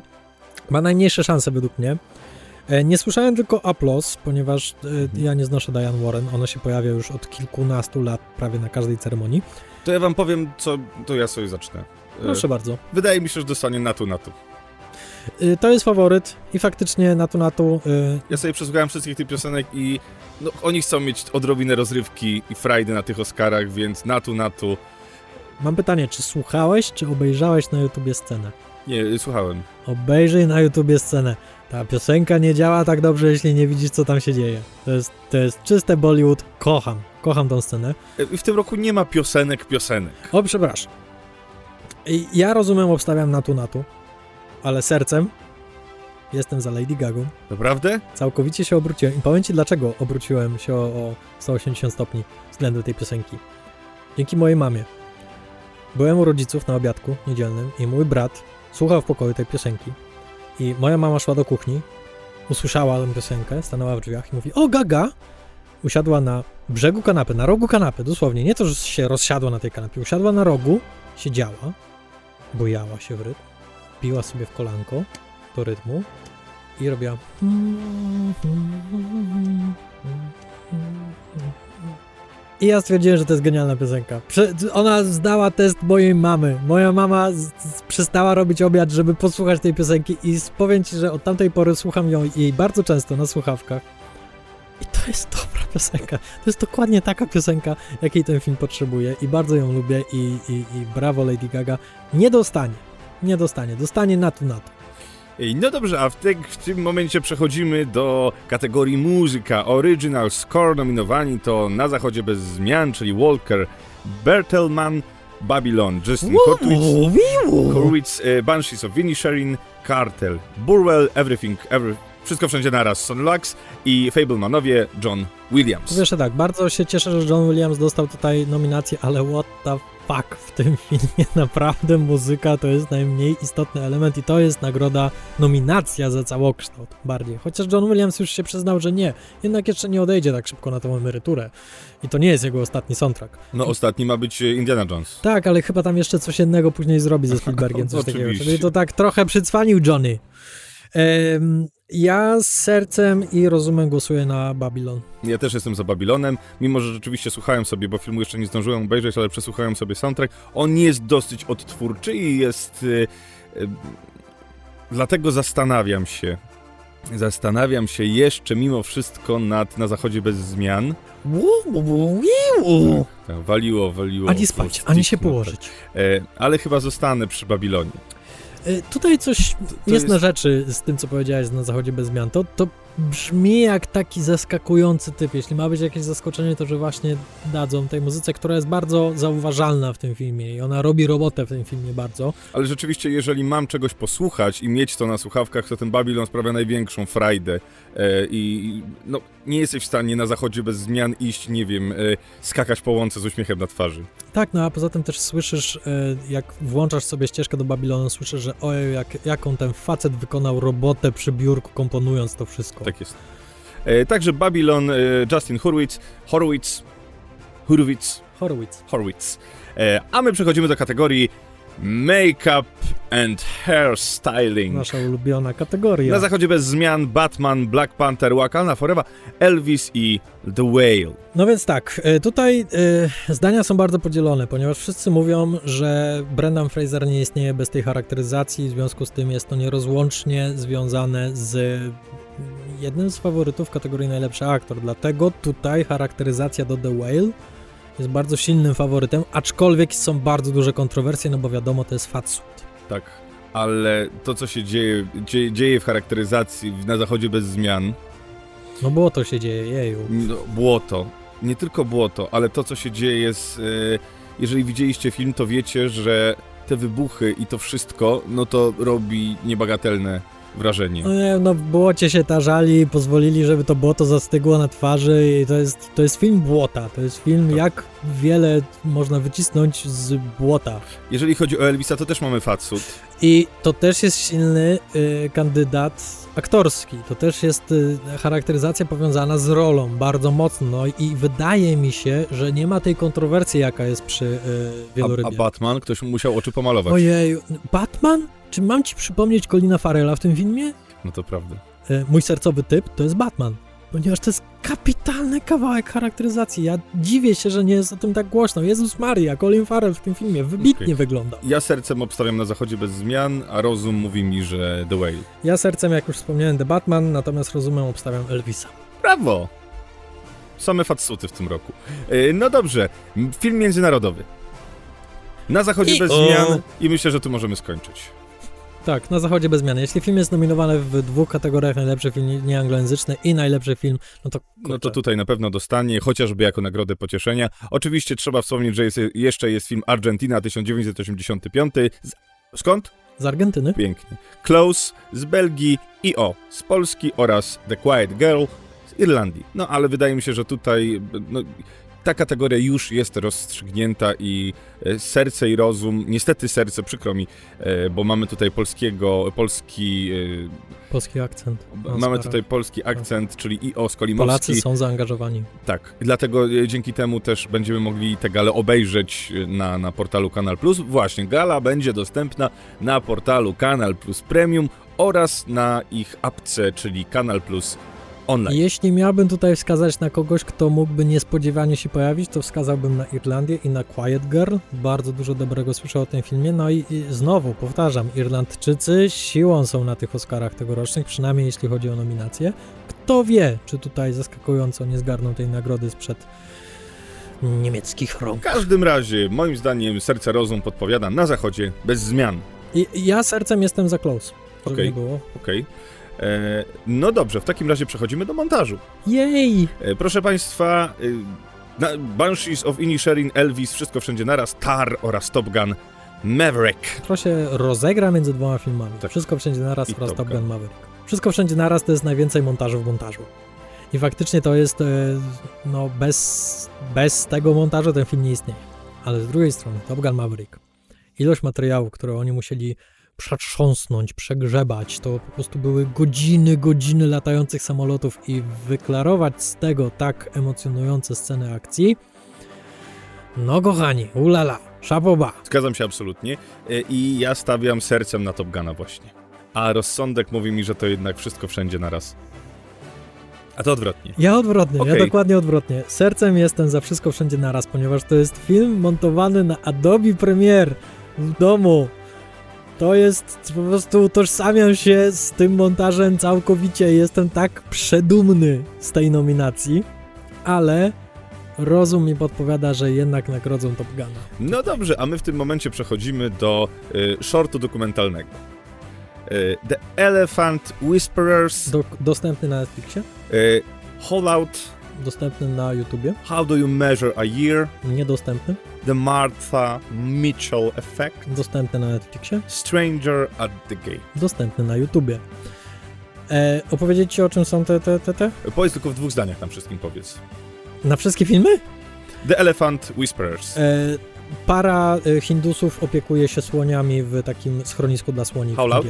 Ma najmniejsze szanse według mnie. E, Nie słyszałem tylko Applause, ponieważ e, ja nie znoszę Diane Warren. Ona się pojawia już od kilkunastu lat prawie na każdej ceremonii. To ja wam powiem, co to ja sobie zacznę. E, Proszę bardzo. Wydaje mi się, że dostanie Natu Natu. Y, To jest faworyt i faktycznie na tu na tu. y, Ja sobie przesłuchałem wszystkich tych piosenek i no, oni chcą mieć odrobinę rozrywki i frajdy na tych Oscarach, więc na tu, na tu. Mam pytanie, czy słuchałeś, czy obejrzałeś na YouTubie scenę? Nie, y, słuchałem. Obejrzyj na YouTubie scenę. Ta piosenka nie działa tak dobrze, jeśli nie widzisz, co tam się dzieje. To jest, to jest czyste Bollywood. Kocham. Kocham tą scenę. Y, W tym roku nie ma piosenek, piosenek. O, przepraszam. Ja rozumiem, obstawiam na tu, na tu, ale sercem jestem za Lady Gagą. Naprawdę? Całkowicie się obróciłem. I powiem ci, dlaczego obróciłem się o, o 180 stopni względem tej piosenki. Dzięki mojej mamie. Byłem u rodziców na obiadku niedzielnym i mój brat słuchał w pokoju tej piosenki. I moja mama szła do kuchni, usłyszała tę piosenkę, stanęła w drzwiach i mówi: O, Gaga! Usiadła na brzegu kanapy, na rogu kanapy, dosłownie. Nie to, że się rozsiadła na tej kanapie, usiadła na rogu, siedziała, bojała się w rytm, piła sobie w kolanko do rytmu i robiła. I ja stwierdziłem, że to jest genialna piosenka. Prze ona zdała test mojej mamy. Moja mama przestała robić obiad, żeby posłuchać tej piosenki i powiem ci, że od tamtej pory słucham ją jej bardzo często na słuchawkach. I to jest dobra piosenka. To jest dokładnie taka piosenka, jakiej ten film potrzebuje i bardzo ją lubię i, i, i brawo Lady Gaga. Nie dostanie. Nie dostanie. Dostanie na tu na to. No dobrze, a w, te, w tym momencie przechodzimy do kategorii muzyka. Original Score nominowani to Na Zachodzie Bez Zmian, czyli Walker, Bertelman, Babylon, Justin Hurwitz, Hurwitz e, Banshees of Inisherin, Cartel, Burwell, Everything, every, Wszystko Wszędzie Naraz, Son Lux i Fablemanowie, John Williams. Wiesz, tak, bardzo się cieszę, że John Williams dostał tutaj nominację, ale what the fuck w tym filmie <laughs> naprawdę muzyka to jest najmniej istotny element i to jest nagroda, nominacja za całokształt bardziej. Chociaż John Williams już się przyznał, że nie, jednak jeszcze nie odejdzie tak szybko na tą emeryturę i to nie jest jego ostatni soundtrack. No ostatni ma być e, Indiana Jones. Tak, ale chyba tam jeszcze coś innego później zrobi ze <laughs> Spielbergiem, coś takiego. Czyli to tak trochę przycwanił Johnny. Em, ja z sercem i rozumem głosuję na Babylon. Ja też jestem za Babilonem, mimo że rzeczywiście słuchałem sobie, bo filmu jeszcze nie zdążyłem obejrzeć, ale przesłuchałem sobie soundtrack. On jest dosyć odtwórczy i jest... y, y, dlatego zastanawiam się, zastanawiam się jeszcze mimo wszystko nad Na Zachodzie Bez Zmian. Tak, waliło, waliło. Ani spać, ani się położyć. E, ale chyba zostanę przy Babilonie. Y, Tutaj coś to jest, jest- na rzeczy z tym, co powiedziałeś na Zachodzie bez zmian. To, to brzmi jak taki zaskakujący typ. Jeśli ma być jakieś zaskoczenie, to że właśnie dadzą tej muzyce, która jest bardzo zauważalna w tym filmie i ona robi robotę w tym filmie bardzo. Ale rzeczywiście, jeżeli mam czegoś posłuchać i mieć to na słuchawkach, to ten Babylon sprawia największą frajdę. E, I no, nie jesteś w stanie na zachodzie bez zmian iść, nie wiem, e, skakać po łące z uśmiechem na twarzy. Tak, no a poza tym też słyszysz, y, jak włączasz sobie ścieżkę do Babilonu, słyszysz, że ojej, jak, jaką ten facet wykonał robotę przy biurku, komponując to wszystko. Tak jest. E, także Babylon, e, Justin Hurwitz, Horwitz, Hurwitz, Horowitz. Horwitz. E, a my przechodzimy do kategorii Make-up and Hairstyling. Nasza ulubiona kategoria. Na zachodzie bez zmian Batman, Black Panther, Wakanda Forever, Elvis i The Whale. No więc tak, tutaj y, zdania są bardzo podzielone, ponieważ wszyscy mówią, że Brendan Fraser nie istnieje bez tej charakteryzacji, w związku z tym jest to nierozłącznie związane z jednym z faworytów kategorii najlepszy aktor. Dlatego tutaj charakteryzacja do The Whale jest bardzo silnym faworytem, aczkolwiek są bardzo duże kontrowersje, no bo wiadomo, to jest fatsuit. Tak, ale to, co się dzieje, dzieje, dzieje w charakteryzacji na zachodzie bez zmian, No bo to się dzieje, jeju. no, błoto, nie tylko błoto, ale to, co się dzieje z... E, jeżeli widzieliście film, to wiecie, że te wybuchy i to wszystko, no to robi niebagatelne wrażenie. No nie, no w błocie się tarzali, pozwolili, żeby to błoto zastygło na twarzy i to jest, to jest film błota, to jest film Tak. jak wiele można wycisnąć z błota. Jeżeli chodzi o Elvisa, to też mamy fatsut. I to też jest silny y, kandydat aktorski, to też jest y, charakteryzacja powiązana z rolą bardzo mocno no i wydaje mi się, że nie ma tej kontrowersji, jaka jest przy y, A, a Wielorybie. Batman, ktoś mu musiał oczy pomalować. Ojej, Batman? Czy mam ci przypomnieć Colina Farrella w tym filmie? No to prawda. Y, mój sercowy typ to jest Batman. ponieważ to jest kapitalny kawałek charakteryzacji. Ja dziwię się, że nie jest o tym tak głośno. Jezus Maria, Colin Farrell w tym filmie wybitnie Okej. wygląda. Ja sercem obstawiam na zachodzie bez zmian, a rozum mówi mi, że The Whale. Ja sercem, jak już wspomniałem, The Batman, natomiast rozumem obstawiam Elvisa. Brawo! Same fatsuty w tym roku. Yy, No dobrze, film międzynarodowy. Na zachodzie I bez o. zmian i myślę, że tu możemy skończyć. Tak, na zachodzie bez zmiany. Jeśli film jest nominowany w dwóch kategoriach, najlepszy film nieanglojęzyczny i najlepszy film, no to No to kurczę. tutaj na pewno dostanie, chociażby jako nagrodę pocieszenia. Oczywiście trzeba wspomnieć, że jest, jeszcze jest film Argentina 1985. Z, skąd? z Argentyny. Pięknie. Close z Belgii i o, z Polski oraz The Quiet Girl z Irlandii. No ale wydaje mi się, że tutaj no, ta kategoria już jest rozstrzygnięta i e, serce i rozum, niestety serce, przykro mi, e, bo mamy tutaj polskiego, polski, Polski akcent. e, mamy Oscarach. tutaj polski akcent, czyli i o Skolimowski. Polacy są zaangażowani. Tak, dlatego e, dzięki temu też będziemy mogli tę galę obejrzeć e, na, na portalu Kanal Plus. Właśnie, gala będzie dostępna na portalu Kanal Plus Premium oraz na ich apce, czyli Kanal Plus Online. Jeśli miałbym tutaj wskazać na kogoś, kto mógłby niespodziewanie się pojawić, to wskazałbym na Irlandię i na Quiet Girl. Bardzo dużo dobrego słyszę o tym filmie. No i, i znowu powtarzam, Irlandczycy siłą są na tych Oscarach tegorocznych, przynajmniej jeśli chodzi o nominacje. Kto wie, czy tutaj zaskakująco nie zgarną tej nagrody sprzed niemieckich W rąk. każdym razie, moim zdaniem, serce rozum podpowiada na zachodzie bez zmian. I, ja sercem jestem za close. Okej. było. Okej. E, No dobrze, w takim razie przechodzimy do montażu. Jej! E, Proszę Państwa, na Banshees of Inisherin, Elvis, Wszystko Wszędzie Naraz, Tar oraz Top Gun Maverick. To się rozegra między dwoma filmami. Tak. Wszystko wszędzie naraz I oraz Top Gun. Gun Maverick. Wszystko wszędzie naraz to jest najwięcej montażu w montażu. I faktycznie to jest, e, no bez, bez tego montażu ten film nie istnieje. Ale z drugiej strony Top Gun Maverick, ilość materiału, które oni musieli przetrząsnąć, przegrzebać, to po prostu były godziny, godziny latających samolotów i wyklarować z tego tak emocjonujące sceny akcji. No kochani, ulala, szapoba. Zgadzam się absolutnie E, i ja stawiam sercem na Top Guna właśnie. A rozsądek mówi mi, że to jednak wszystko wszędzie naraz. A to odwrotnie. Ja odwrotnie, ja Okej. dokładnie odwrotnie. Sercem jestem za wszystko wszędzie naraz, ponieważ to jest film montowany na Adobe Premiere w domu. To jest po prostu utożsamiam się z tym montażem całkowicie. Jestem tak przedumny z tej nominacji, ale rozum mi podpowiada, że jednak nagrodzą Top Guna. No dobrze, a my w tym momencie przechodzimy do y, shortu dokumentalnego. Y, The Elephant Whisperers, Do, dostępny na Netflixie, y, Hollout, dostępny na YouTubie, How Do You Measure a Year, niedostępny, The Martha Mitchell Effect, dostępny na Netflixie, Stranger at the Gate. dostępny na YouTubie. E, opowiedzieć ci o czym są te, te, te, te? Powiedz tylko w dwóch zdaniach tam wszystkim powiedz. Na wszystkie filmy? The Elephant Whisperers. E, para e, Hindusów opiekuje się słoniami w takim schronisku dla słoni. w Fallout?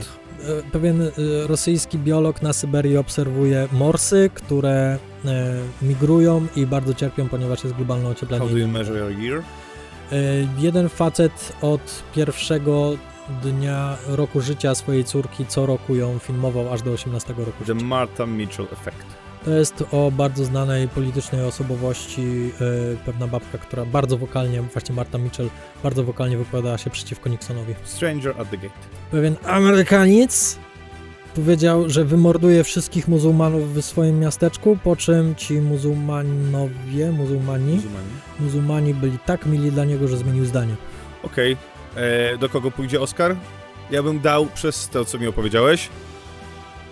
E, pewien e, rosyjski biolog na Syberii obserwuje morsy, które e, migrują i bardzo cierpią, ponieważ jest globalne How ocieplenie. Do You Measure a Year? Jeden facet od pierwszego dnia roku życia swojej córki co roku ją filmował aż do 18 roku The życia. Martha Mitchell Effect. To jest o bardzo znanej politycznej osobowości, e, pewna babka, która bardzo wokalnie, właśnie Marta Mitchell, bardzo wokalnie wypowiadała się przeciwko Nixonowi. Stranger at the Gate. Pewien Amerykaniec powiedział, że wymorduje wszystkich muzułmanów w swoim miasteczku, po czym ci muzułmanowie, muzułmani, Muzułmani. muzułmani byli tak mili dla niego, że zmienił zdanie. Okej. E, Do kogo pójdzie Oscar? Ja bym dał przez to, co mi opowiedziałeś.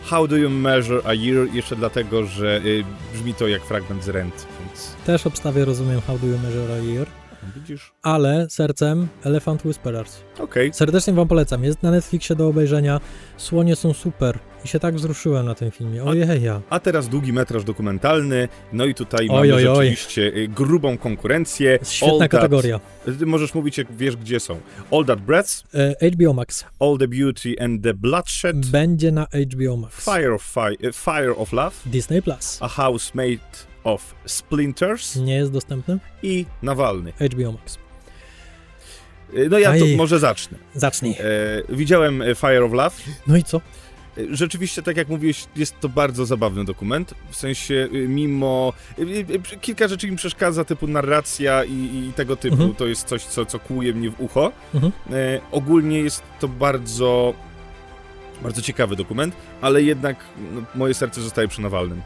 How do you measure a year? Jeszcze dlatego, że y, brzmi to jak fragment z Rent, więc Też obstawię, rozumiem How Do You Measure a Year, widzisz? ale sercem Elephant Whisperers. Okej. Serdecznie wam polecam. Jest na Netflixie do obejrzenia. Słonie są super. I się tak wzruszyłem na tym filmie. Ojej, ja. A teraz długi metraż dokumentalny. No i tutaj Oj, mamy oj, oj. rzeczywiście y, grubą konkurencję. Świetna All That- kategoria. Ty możesz mówić, jak wiesz, gdzie są. All That Breath, E, HBO Max. All the Beauty and the Bloodshed, Będzie na HBO Max. Fire of, fi- y, Fire of Love, Disney Plus. A House Made of Splinters Nie jest dostępny. i Nawalny. HBO Max. Y, No ja to może zacznę. Zacznij. E, widziałem e, Fire of Love. No i co? Rzeczywiście, tak jak mówiłeś, jest to bardzo zabawny dokument. W sensie, y, mimo. y, y, Kilka rzeczy mi przeszkadza, typu narracja i, i tego typu. Mhm. To jest coś, co, co kłuje mnie w ucho. Mhm. E, ogólnie jest to bardzo. Bardzo ciekawy dokument, ale jednak no, moje serce zostaje przy Nawalnym.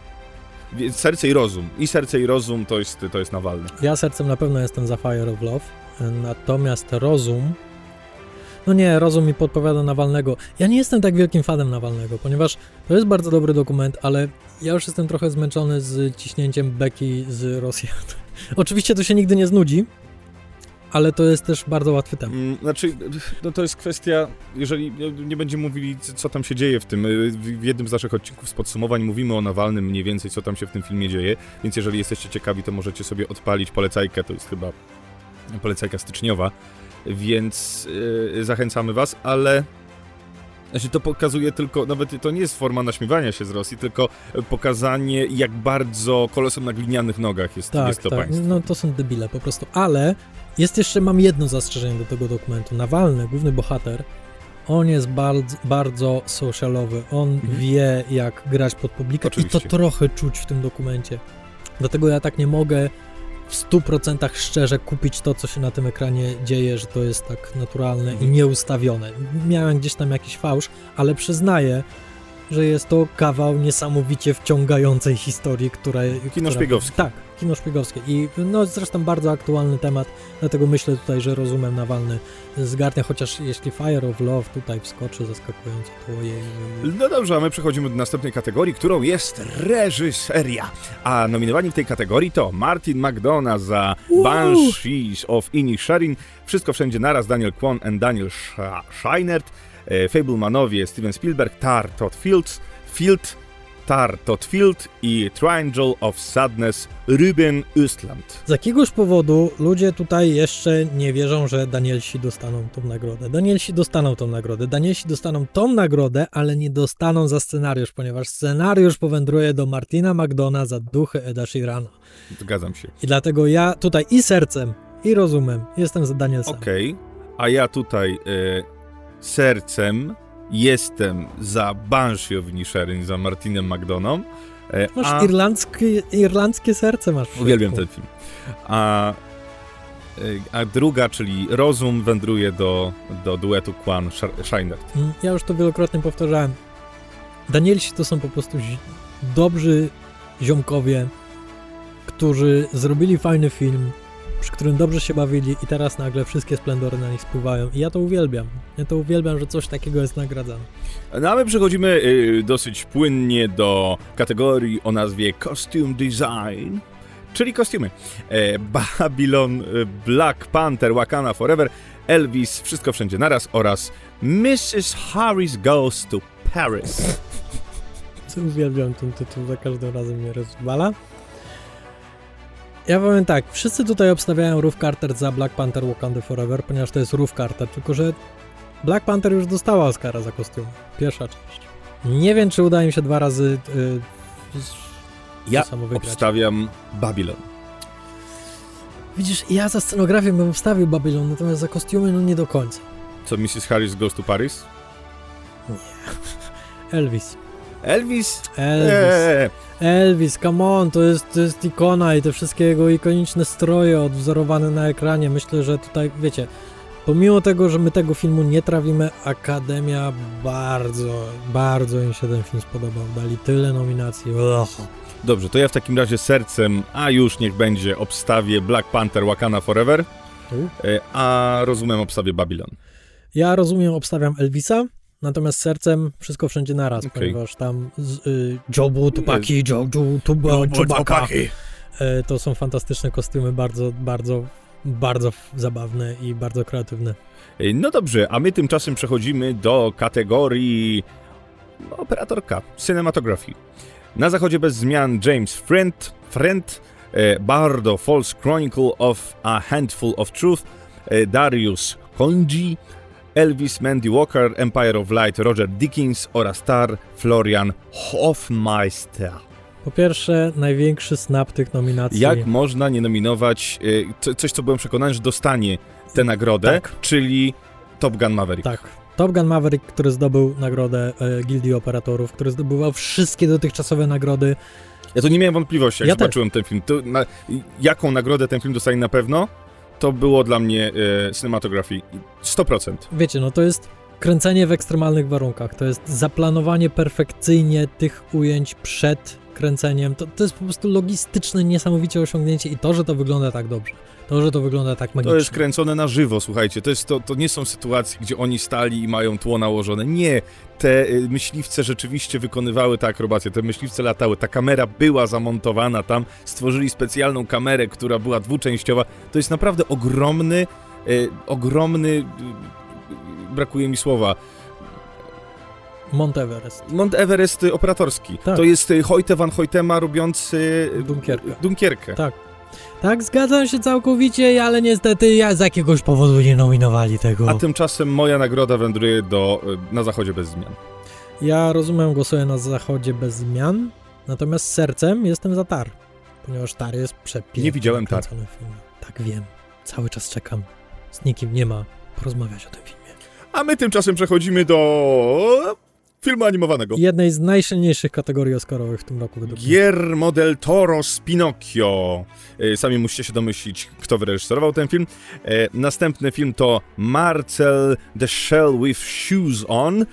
Serce i rozum. I serce i rozum to jest, to jest Nawalny. Ja sercem na pewno jestem za Fire of Love, natomiast rozum. No nie, rozum mi podpowiada Nawalnego. Ja nie jestem tak wielkim fanem Nawalnego, ponieważ to jest bardzo dobry dokument, ale ja już jestem trochę zmęczony z ciśnięciem beki z Rosjan. <laughs> Oczywiście to się nigdy nie znudzi, ale to jest też bardzo łatwy temat. Mm, Znaczy, no to jest kwestia, jeżeli nie będziemy mówili, co tam się dzieje w tym. y, W w jednym z naszych odcinków z podsumowań mówimy o Nawalnym mniej więcej, co tam się w tym filmie dzieje, więc jeżeli jesteście ciekawi, to możecie sobie odpalić polecajkę, to jest chyba polecajka styczniowa, więc yy, zachęcamy was, ale znaczy to pokazuje tylko, nawet to nie jest forma naśmiewania się z Rosji, tylko pokazanie, jak bardzo kolosem na glinianych nogach jest, Tak, jest to tak. państwo. No to są debile po prostu. Ale jest jeszcze, mam jedno zastrzeżenie do tego dokumentu. Nawalny, główny bohater, on jest bardzo, bardzo socialowy. On Mhm. wie, jak grać pod publikę i Oczywiście. to trochę czuć w tym dokumencie. Dlatego ja tak nie mogę w 100% szczerze kupić to, co się na tym ekranie dzieje, że to jest tak naturalne i Mhm. nieustawione. Miałem gdzieś tam jakiś fałsz, ale przyznaję, że jest to kawał niesamowicie wciągającej historii, która... Kino szpiegowskie. Tak, kino szpiegowskie. I no zresztą bardzo aktualny temat, dlatego myślę tutaj, że rozumem Nawalny zgarnia, chociaż jeśli Fire of Love tutaj wskoczy zaskakująco, to ojej... No dobrze, a my przechodzimy do następnej kategorii, którą jest reżyseria. A nominowani w tej kategorii to Martin McDonough za Uuu. Banshees of Inisherin, Wszystko Wszędzie Naraz, Daniel Kwon and Daniel Sch- Scheinert, Fablemanowie Steven Spielberg, Tar Todd Fields, Field, Tar Todd Field i Triangle of Sadness Ruben Östland. Z jakiegoś powodu ludzie tutaj jeszcze nie wierzą, że Danielsi dostaną tą nagrodę. Danielsi dostaną tą nagrodę. Danielsi dostaną tą nagrodę, ale nie dostaną za scenariusz, ponieważ scenariusz powędruje do Martina McDona za duchy Eda Sheerana. Zgadzam się. I dlatego ja tutaj i sercem, i rozumem jestem za Danielsem. Okej, a ja tutaj e, sercem jestem za Banshee of Inisherin, za Martinem McDonough. E, Masz a... irlandzkie, irlandzkie serce masz. Uwielbiam ten film. A, y, a druga, czyli Rozum, wędruje do, do duetu Kwan Scheinert. Mm, Ja już to wielokrotnie powtarzałem. Danielsi to są po prostu dobrzy ziomkowie, którzy zrobili fajny film, przy którym dobrze się bawili i teraz nagle wszystkie splendory na nich spływają. I ja to uwielbiam. Ja to uwielbiam, że coś takiego jest nagradzane. No a my przechodzimy y, dosyć płynnie do kategorii o nazwie Costume Design, czyli kostiumy. E, Babylon, y, Black Panther, Wakanda Forever, Elvis, Wszystko Wszędzie Naraz oraz Mrs. Harris Goes to Paris. <laughs> Uwielbiam ten tytuł, za każdym razem mnie rozwala. Ja powiem tak, wszyscy tutaj obstawiają Ruth Carter za Black Panther Wakanda Forever, ponieważ to jest Ruth Carter, tylko że Black Panther już dostała Oscara za kostium. Pierwsza część. Nie wiem, czy uda im się dwa razy yy, Ja to samo wygrać. obstawiam Babylon. Widzisz, ja za scenografię bym wstawił Babylon, natomiast za kostiumy no nie do końca. Co, Mrs. Harris Goes to Paris? <laughs> Elvis. Elvis? Elvis. Eee, Elvis, come on, to jest, to jest ikona i te wszystkie jego ikoniczne stroje odwzorowane na ekranie. Myślę, że tutaj, wiecie, pomimo tego, że my tego filmu nie trawimy, Akademia bardzo, bardzo im się ten film spodobał. Dali tyle nominacji. Ugh. Dobrze, to ja w takim razie sercem, a już niech będzie, obstawię Black Panther Wakanda Forever, e, a rozumiem obstawię Babylon. Ja rozumiem, obstawiam Elvisa, natomiast sercem wszystko wszędzie naraz, Okej. ponieważ tam z, y, Jobu, Tupaki, Jobu, Tuba, Chewbacca, y, to są fantastyczne kostiumy, bardzo, bardzo, bardzo zabawne i bardzo kreatywne. E, No dobrze, a my tymczasem przechodzimy do kategorii operatorka, cinematografii. Na zachodzie bez zmian James Friend, Friend e, Bardo, False Chronicle of a Handful of Truth, e, Darius Konji, Elvis Mandy Walker, Empire of Light, Roger Dickens oraz star Florian Hofmeister. Po pierwsze, największy snap tych nominacji. Jak można nie nominować co- coś, co byłem przekonany, że dostanie tę nagrodę, Tak. czyli Top Gun Maverick. Tak, Top Gun Maverick, który zdobył nagrodę e, Gildii Operatorów, który zdobywał wszystkie dotychczasowe nagrody. Ja to nie miałem wątpliwości, jak Ja zobaczyłem ten film. To na, jaką nagrodę ten film dostanie na pewno, to było dla mnie e, cinematografii 100%. Wiecie, no to jest kręcenie w ekstremalnych warunkach, to jest zaplanowanie perfekcyjnie tych ujęć przed kręceniem. To, to jest po prostu logistyczne, niesamowicie osiągnięcie i to, że to wygląda tak dobrze. To, że to wygląda tak magicznie. To jest kręcone na żywo, słuchajcie. To, jest, to, to nie są sytuacje, gdzie oni stali i mają tło nałożone. Nie. Te y, myśliwce rzeczywiście wykonywały te akrobacje, te myśliwce latały. Ta kamera była zamontowana tam. Stworzyli specjalną kamerę, która była dwuczęściowa. To jest naprawdę ogromny, y, ogromny. Y, brakuje mi słowa. Mount Everest. Mount Everest operatorski. Tak. To jest Hoyte van Hoytema robiący Dunkierkę. Dunkierkę. Tak. Tak, zgadzam się całkowicie, ale niestety ja z jakiegoś powodu nie nominowali tego. A tymczasem moja nagroda wędruje do, y, na zachodzie bez zmian. Ja rozumiem, głosuję na zachodzie bez zmian, natomiast sercem jestem za Tar, ponieważ Tar jest przepiękny. Nie widziałem Tar. film. Tak wiem, cały czas czekam. Z nikim nie ma porozmawiać o tym filmie. A my tymczasem przechodzimy do filmu animowanego. Jednej z najsilniejszych kategorii Oscarowych w tym roku według. Guillermo del Toro z Pinocchio. E, Sami musicie się domyślić, kto wyreżyserował ten film. E, Następny film to Marcel the Shell with Shoes On, e,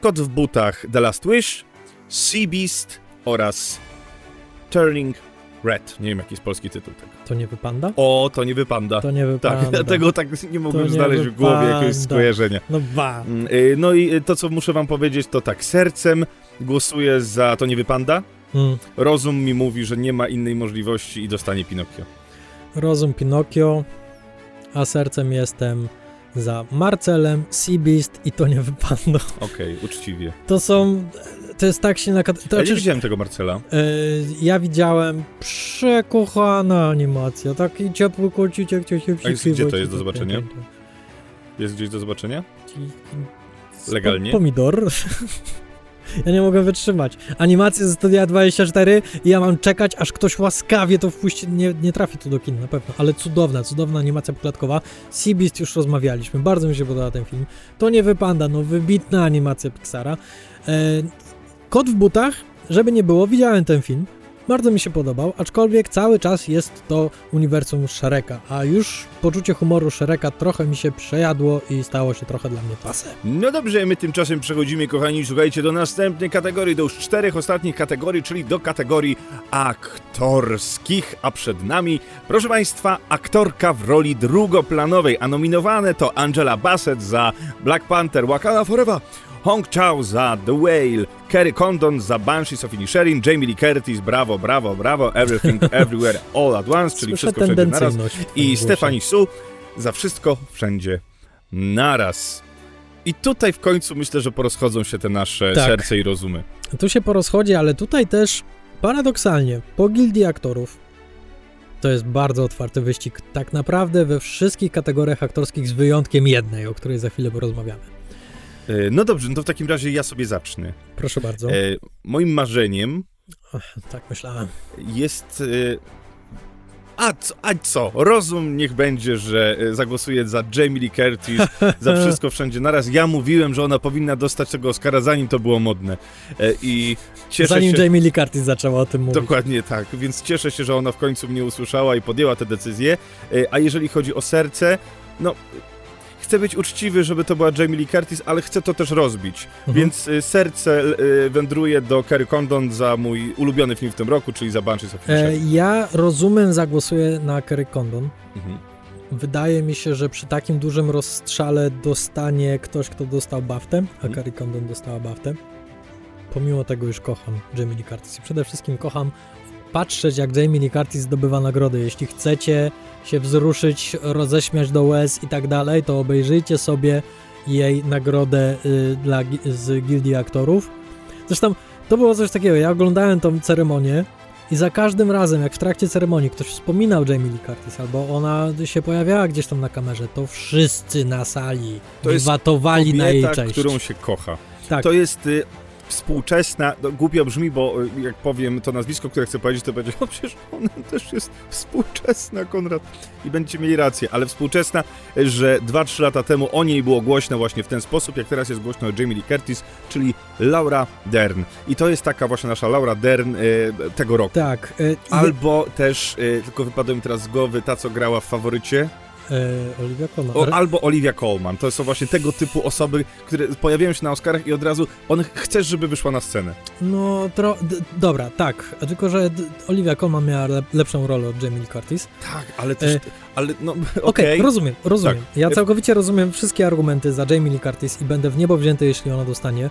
Kot w butach The Last Wish, Sea Beast oraz Turning Red. Nie wiem, jaki jest polski tytuł tego. To nie wypanda? O, to nie wypanda. To nie wypanda. Tak, <laughs> dlatego tak nie mogłem nie znaleźć w głowie jakiegoś wypanda. skojarzenia. No ba. Mm, y, No i y, to, co muszę wam powiedzieć, to tak, sercem głosuję za To nie wypanda. Mm. Rozum mi mówi, że nie ma innej możliwości i dostanie Pinokio. Rozum Pinokio, a sercem jestem za Marcelem, Seabeast i to nie wypanda. Okej, uczciwie. To są... To jest tak silna. To Ja nie widziałem tego Marcela. e, ja widziałem przekochana animacja, taki ciepły kociuciek, cię się A jest- gdzie to jest do zobaczenia? Jest gdzieś do zobaczenia? Legalnie? Pomidor. <laughs> Ja nie mogę wytrzymać. Animacje ze Studia 24 i ja mam czekać, aż ktoś łaskawie to wpuści. Nie, nie trafi tu do kin na pewno, ale cudowna, cudowna animacja poklatkowa. Seabeast już rozmawialiśmy, bardzo mi się podoba ten film. To nie wypanda, no wybitna animacja Pixara. Kot w butach, żeby nie było, widziałem ten film. Bardzo mi się podobał, aczkolwiek cały czas jest to uniwersum Shreka, a już poczucie humoru Shreka trochę mi się przejadło i stało się trochę dla mnie pasem. No dobrze, my tymczasem przechodzimy, kochani, słuchajcie, do następnej kategorii, do już czterech ostatnich kategorii, czyli do kategorii aktorskich, a przed nami, proszę Państwa, aktorka w roli drugoplanowej, a nominowane to Angela Bassett za Black Panther, Wakanda Forever, Hong Chao za The Whale, Kerry Condon za Banshees of Inisherin, Jamie Lee Curtis, brawo, brawo, brawo, Everything <laughs> Everywhere All at Once, czyli Słyszę wszystko wszędzie naraz, i. Stephanie Su za wszystko wszędzie naraz. I tutaj w końcu myślę, że porozchodzą się te nasze Tak. serce i rozumy. Tu się porozchodzi, ale tutaj też paradoksalnie, po gildii aktorów to jest bardzo otwarty wyścig. Tak naprawdę we wszystkich kategoriach aktorskich z wyjątkiem jednej, o której za chwilę porozmawiamy. E, No dobrze, no to w takim razie ja sobie zacznę. Proszę bardzo. E, moim marzeniem Tak myślałem. jest... E, a co, a co? Rozum niech będzie, że e, zagłosuję za Jamie Lee Curtis, za <laughs> wszystko wszędzie naraz. Ja mówiłem, że ona powinna dostać tego Oscara, zanim to było modne. I cieszę Zanim się... Jamie Lee Curtis zaczęła o tym mówić. Dokładnie tak, więc cieszę się, że ona w końcu mnie usłyszała i podjęła tę decyzję. A jeżeli chodzi o serce, no chcę być uczciwy, żeby to była Jamie Lee Curtis, ale chcę to też rozbić. Mhm. Więc e, serce e, wędruje do Kerry Condon za mój ulubiony film w tym roku, czyli za Banshees of E, ja rozumiem, zagłosuję na Kerry Condon. Mhm. Wydaje mi się, że przy takim dużym rozstrzale dostanie ktoś, kto dostał baftę, a Mhm. Condon dostała baftę. Pomimo tego już kocham Jamie Lee Curtis i przede wszystkim kocham patrzeć, jak Jamie Lee Curtis zdobywa nagrody. Jeśli chcecie się wzruszyć, roześmiać do łez i tak dalej, to obejrzyjcie sobie jej nagrodę y, dla, z Gildii Aktorów. Zresztą to było coś takiego, ja oglądałem tą ceremonię i za każdym razem, jak w trakcie ceremonii ktoś wspominał Jamie Lee Curtis, albo ona się pojawiała gdzieś tam na kamerze, to wszyscy na sali To watowali na jej cześć. którą się kocha. Tak. To jest... y, współczesna, no, głupio brzmi, bo y, jak powiem to nazwisko, które chcę powiedzieć, to będzie, <laughs> no przecież ona też jest współczesna, Konrad. I będziecie mieli rację, ale współczesna, że 2-3 lata temu o niej było głośno właśnie w ten sposób, jak teraz jest głośno o Jamie Lee Curtis, czyli Laura Dern. I to jest taka właśnie nasza Laura Dern y, tego roku. Tak. y, Albo też, y, tylko wypadło mi teraz z głowy, ta co grała w faworycie, y, Olivia Colman. o, albo Olivia Colman. To są właśnie tego typu osoby, które pojawiają się na Oscarach i od razu on chcesz, żeby wyszła na scenę. No, tro... dobra, tak. Tylko, że Olivia Colman miała le- lepszą rolę od Jamie Lee Curtis. Tak, ale też, E, ale no, okej. Okej, rozumiem, rozumiem. Tak. Ja całkowicie rozumiem wszystkie argumenty za Jamie Lee Curtis i będę w niebo wzięty, jeśli ona dostanie.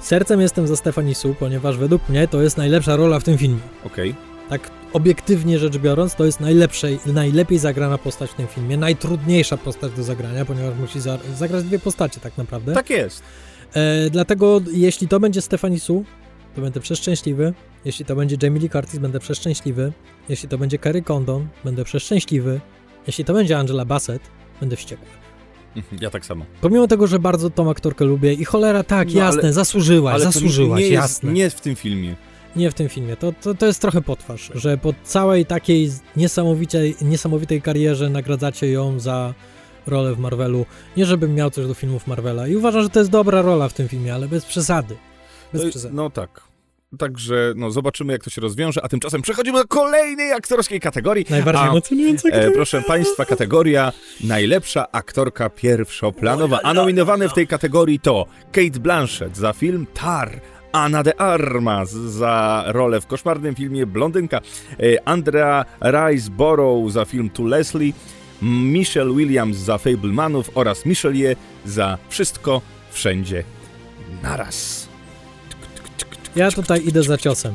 Sercem jestem za Stephanie Su, ponieważ według mnie to jest najlepsza rola w tym filmie. Okej. Tak obiektywnie rzecz biorąc, to jest najlepszej, najlepiej zagrana postać w tym filmie, najtrudniejsza postać do zagrania, ponieważ musi za, zagrać dwie postacie tak naprawdę. Tak jest. E, dlatego jeśli to będzie Stephanie Su, to będę przeszczęśliwy. Jeśli to będzie Jamie Lee Curtis, będę przeszczęśliwy. Jeśli to będzie Kerry Condon, będę przeszczęśliwy. Jeśli to będzie Angela Bassett, będę wściekły. Mhm, Ja tak samo. Pomimo tego, że bardzo tą aktorkę lubię i cholera, tak, No, jasne, ale- zasłużyłaś, Ale zasłużyłaś, nie, jasne. jest, nie w tym filmie. Nie w tym filmie. To, to, to jest trochę potwarz, że po całej takiej niesamowitej, niesamowitej karierze nagradzacie ją za rolę w Marvelu. Nie żebym miał coś do filmów Marvela. I uważam, że to jest dobra rola w tym filmie, ale bez przesady. Bez To- przesady. No tak. Także no, zobaczymy, jak to się rozwiąże, a tymczasem przechodzimy do kolejnej aktorskiej kategorii. Najbardziej emocjonująca E, proszę Państwa, kategoria najlepsza aktorka pierwszoplanowa. A nominowane w tej kategorii to Kate Blanchett za film Tar, Anna de Armas za rolę w koszmarnym filmie Blondynka, e, Andrea Riseborough za film To Leslie, Michelle Williams za Fablemanów oraz Michelle Ye za Wszystko, Wszędzie, Naraz. Ja tutaj idę za ciosem.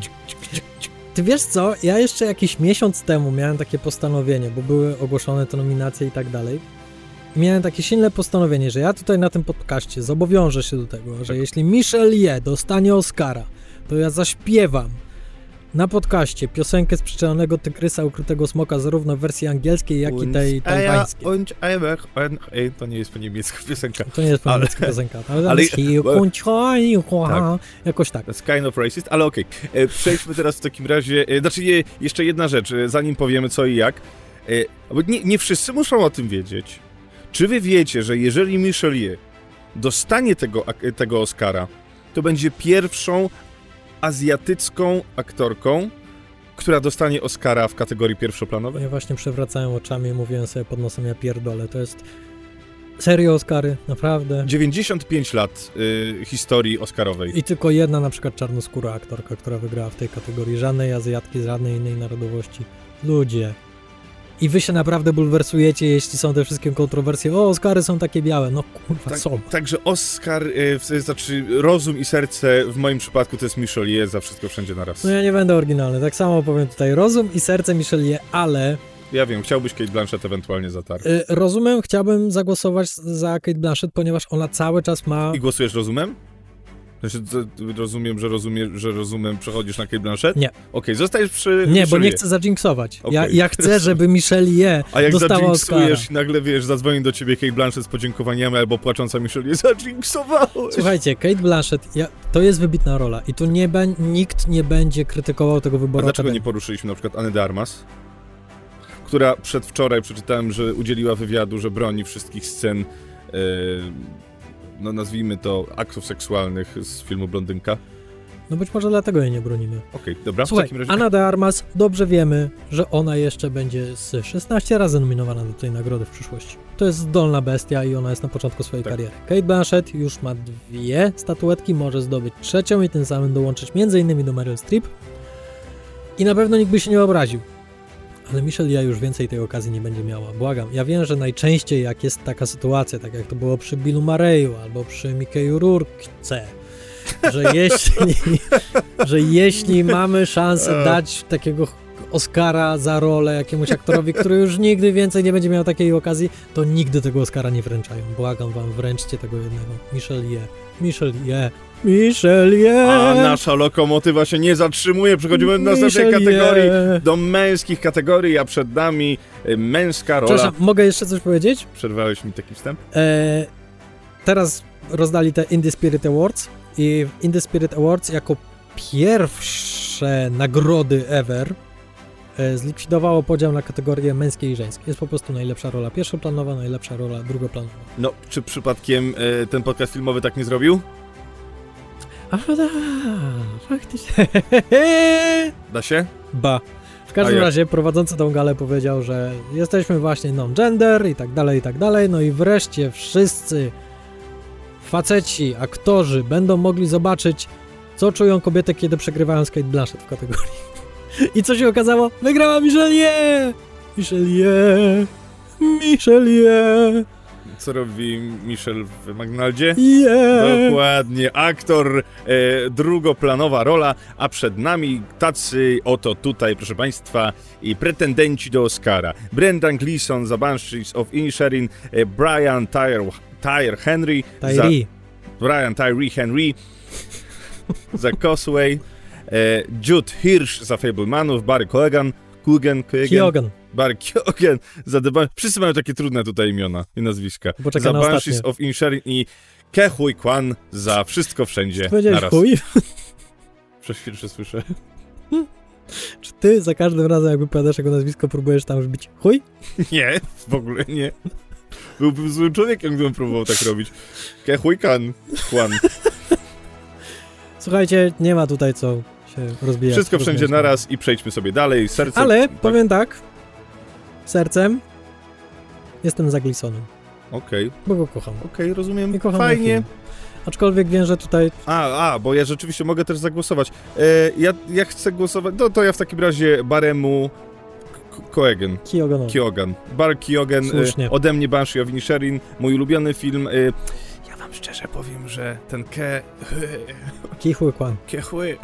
Ty wiesz co, ja jeszcze jakiś miesiąc temu miałem takie postanowienie, bo były ogłoszone te nominacje i tak dalej. Miałem takie silne postanowienie, że ja tutaj na tym podcaście zobowiążę się do tego, że jeśli Michelle Ye dostanie Oscara, to ja zaśpiewam na podcaście piosenkę z przyczelonego Tygrysa Ukrytego Smoka zarówno w wersji angielskiej, jak i tej tajwańskiej. Und Eimer, und, ej, to nie jest po niemiecku piosenka. To nie jest po niemiecka piosenka, ale, <laughs> ale- ale <laughs> jakoś tak. That's kind of racist, ale okej. E, Przejdźmy teraz w takim razie. e, Znaczy, nie, jeszcze jedna rzecz, e, zanim powiemy co i jak. Nie, nie wszyscy muszą o tym wiedzieć. Czy wy wiecie, że jeżeli Michelle Ye dostanie tego, tego Oscara, to będzie pierwszą azjatycką aktorką, która dostanie Oscara w kategorii pierwszoplanowej? Ja właśnie przewracałem oczami i mówiłem sobie pod nosem, ja pierdolę, to jest serio Oscary, naprawdę. 95 lat y, historii Oscarowej. I tylko jedna na przykład czarnoskóra aktorka, która wygrała w tej kategorii. Żadnej Azjatki z żadnej innej narodowości. Ludzie. I wy się naprawdę bulwersujecie, jeśli są te wszystkie kontrowersje. O, Oscary są takie białe. No kurwa, Tak, są. Także Oscar, y, znaczy rozum i serce w moim przypadku to jest Michelle Ye za wszystko wszędzie naraz. No ja nie będę oryginalny. Tak samo powiem tutaj rozum i serce Michelle Ye, ale Ja wiem, chciałbyś Kate Blanchett ewentualnie za tar. y, rozumem chciałbym zagłosować za Kate Blanchett, ponieważ ona cały czas ma... I głosujesz rozumem? Znaczy, rozumiem, że rozumiem, że rozumem przechodzisz na Kate Blanchett? Nie. Okej, zostajesz przy Nie, bo nie chcę zadżinksować. Ja, Okej. ja chcę, żeby Michelle Ye <laughs> A jak zadżinksujesz i nagle, wiesz, zadzwoni do ciebie Kate Blanchett z podziękowaniami albo płacząca Michelle <laughs> Ye, zadżinksowałeś! Słuchajcie, Kate Blanchett, ja, to jest wybitna rola i tu nie nikt nie będzie krytykował tego A wyboru dlaczego nie Akademii. poruszyliśmy na przykład Anny de Armas? Która przedwczoraj przeczytałem, że udzieliła wywiadu, że broni wszystkich scen, e, no nazwijmy to, aktów seksualnych z filmu Blondynka. No być może dlatego jej nie bronimy. Okej, dobra, w Słuchaj, takim razie... Anna de Armas, dobrze wiemy, że ona jeszcze będzie z 16 razy nominowana do tej nagrody w przyszłości. To jest zdolna bestia i ona jest na początku swojej Tak. kariery. Kate Blanchett już ma dwie statuetki, może zdobyć trzecią i tym samym dołączyć m.in. do Meryl Streep. I na pewno nikt by się nie obraził. Ale Michelle ja już więcej tej okazji nie będzie miała. Błagam. Ja wiem, że najczęściej jak jest taka sytuacja, tak jak to było przy Billu Murray'u albo przy Mickey'u Rourke, że <laughs> jeśli, że jeśli mamy szansę dać takiego Oscara za rolę jakiemuś aktorowi, który już nigdy więcej nie będzie miał takiej okazji, to nigdy tego Oscara nie wręczają. Błagam wam, wręczcie tego jednego. Michelle Ye. Michelle Ye. Michelle Ye. A nasza lokomotywa się nie zatrzymuje, przechodzimy do następnej kategorii, do męskich kategorii, a przed nami y, męska rola... Przepraszam, mogę jeszcze coś powiedzieć? Przerwałeś mi taki wstęp? E, teraz rozdali te Indie Spirit Awards I w In the Spirit Awards jako pierwsze nagrody ever e, zlikwidowało podział na kategorie męskie i żeńskie. Jest po prostu najlepsza rola pierwszoplanowa, najlepsza rola drugoplanowa. No, czy przypadkiem e, ten podcast filmowy tak nie zrobił? A da, faktycznie. <laughs> Da się? Ba. W każdym razie prowadzący tą galę powiedział, że jesteśmy właśnie non-gender i tak dalej, i tak dalej. No i wreszcie wszyscy faceci, aktorzy będą mogli zobaczyć, co czują kobiety, kiedy przegrywają z Kate Blanchett w kategorii. <laughs> I co się okazało? Wygrała Yeoh! Michelle Yeoh! Co robi Michel w McDonaldzie? Yeah! Dokładnie, aktor, e, drugoplanowa rola, a przed nami tacy oto tutaj, proszę Państwa, i pretendenci do Oscara. Brendan Gleeson za Banshees of Inisherin, e, Brian Tyre, Tyre Henry za... Tyree. Brian Tyree Henry <laughs> za Causeway, e, Jude Hirsch za Fablemanów, Barry Cogan, Kugan, Kugan, Kyogan. Barry Keoghan <laughs> za The Ban- Wszyscy mają takie trudne tutaj imiona i nazwiska. Za na Banshees ostatnie. of Inisherin i Ke Hui Kwan za Wszystko Wszędzie Powiedziałeś naraz. chuj? <laughs> Przez chwilę słyszę. <laughs> Czy ty za każdym razem, jak wypowiadasz jego nazwisko, próbujesz tam wbić chuj? Nie, w ogóle nie. Byłbym złym człowiekiem, gdybym próbował tak robić. Ke Hui Kan, Kwan. Słuchajcie, nie ma tutaj co się rozbijać. Wszystko Wszędzie naraz i przejdźmy sobie dalej. Serce... Ale tak? powiem tak, sercem jestem za Gleasonem, Okej, bo go kocham. okej, rozumiem. I kocham Fajnie. Aczkolwiek wiem, że tutaj A, a, bo ja rzeczywiście mogę też zagłosować. E, ja, ja chcę głosować, no to ja w takim razie Baremu Koegen, Kyogonowi. Kyogan. Bar Słusznie. e, ode mnie Banshee of Inisherin, mój ulubiony film. E, ja wam szczerze powiem, że ten Ke... Kihui Kwan. Kehue... <laughs>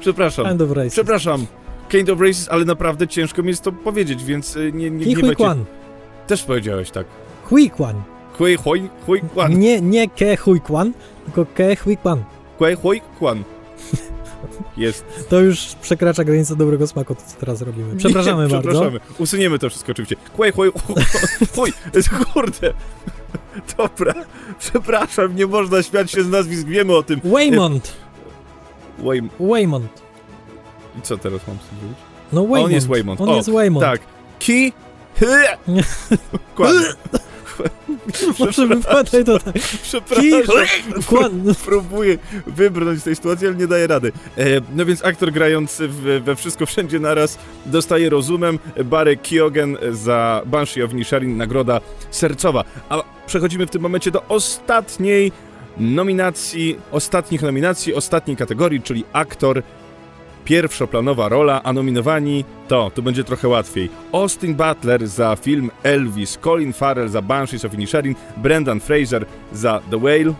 Przepraszam, przepraszam. Kind of Races, ale naprawdę ciężko mi jest to powiedzieć, więc e, nie, nie Kihui gniewajcie. Kwan. Też powiedziałeś tak. Hui Kwan. Kue Hoi Hui Kwan. Nie, nie Ke Hui Kwan, tylko Ke Hui Kwan. Kue Hoi Kwan. Jest. <laughs> To już przekracza granicę dobrego smaku, to co teraz robimy. Przepraszamy Nie, bardzo. Przepraszamy. Usuniemy to wszystko oczywiście. Kłej, chłoj, chuj, kurde. Dobra, przepraszam, nie można śmiać się z nazwisk, wiemy o tym. Waymont. Way... Waymont. I co teraz mam zrobić? No Waymont. On jest Waymont. On O, jest Waymont. Tak. Ki... Kłan. Może <laughs> wypadaj to tak. <laughs> Przepraszam. Próbuję wybrnąć z tej sytuacji, ale nie daję rady. E, no więc aktor grający w, we Wszystko Wszędzie Naraz dostaje rozumem Barry Keoghan za Banshee of Inisherin, nagroda sercowa. A przechodzimy w tym momencie do ostatniej nominacji, ostatnich nominacji, ostatniej kategorii, czyli aktor pierwszoplanowa rola, a nominowani to, tu będzie trochę łatwiej, Austin Butler za film Elvis, Colin Farrell za Banshees of Inisherin, Brendan Fraser za The Whale,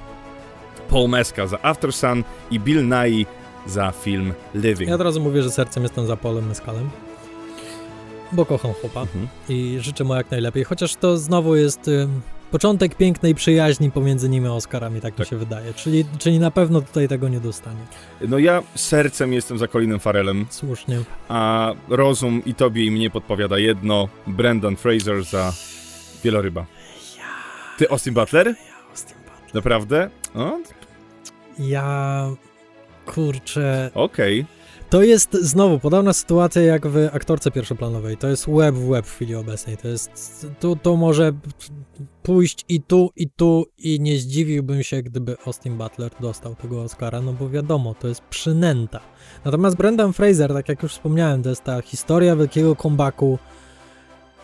Paul Mescal za After Sun i Bill Nighy za film Living. Ja od razu mówię, że sercem jestem za Polem Mescalem. Bo kocham chłopa Mhm. i życzę mu jak najlepiej. Chociaż to znowu jest y, początek pięknej przyjaźni pomiędzy nimi a Oscarami, tak, Tak. mi się wydaje. Czyli, czyli na pewno tutaj tego nie dostanie. No ja sercem jestem za Colinem Farrellem, Słusznie. a rozum i tobie i mnie podpowiada jedno, Brendan Fraser za Wieloryba. Ty Austin Butler? Austin Butler. Naprawdę? O, Ja... Kurczę... Okej. To jest znowu podobna sytuacja jak w aktorce pierwszoplanowej. To jest web w web w chwili obecnej. To jest. Tu, to może pójść i tu, i tu, i nie zdziwiłbym się, gdyby Austin Butler dostał tego Oscara, no bo wiadomo, to jest przynęta. Natomiast Brendan Fraser, tak jak już wspomniałem, to jest ta historia wielkiego comebacku,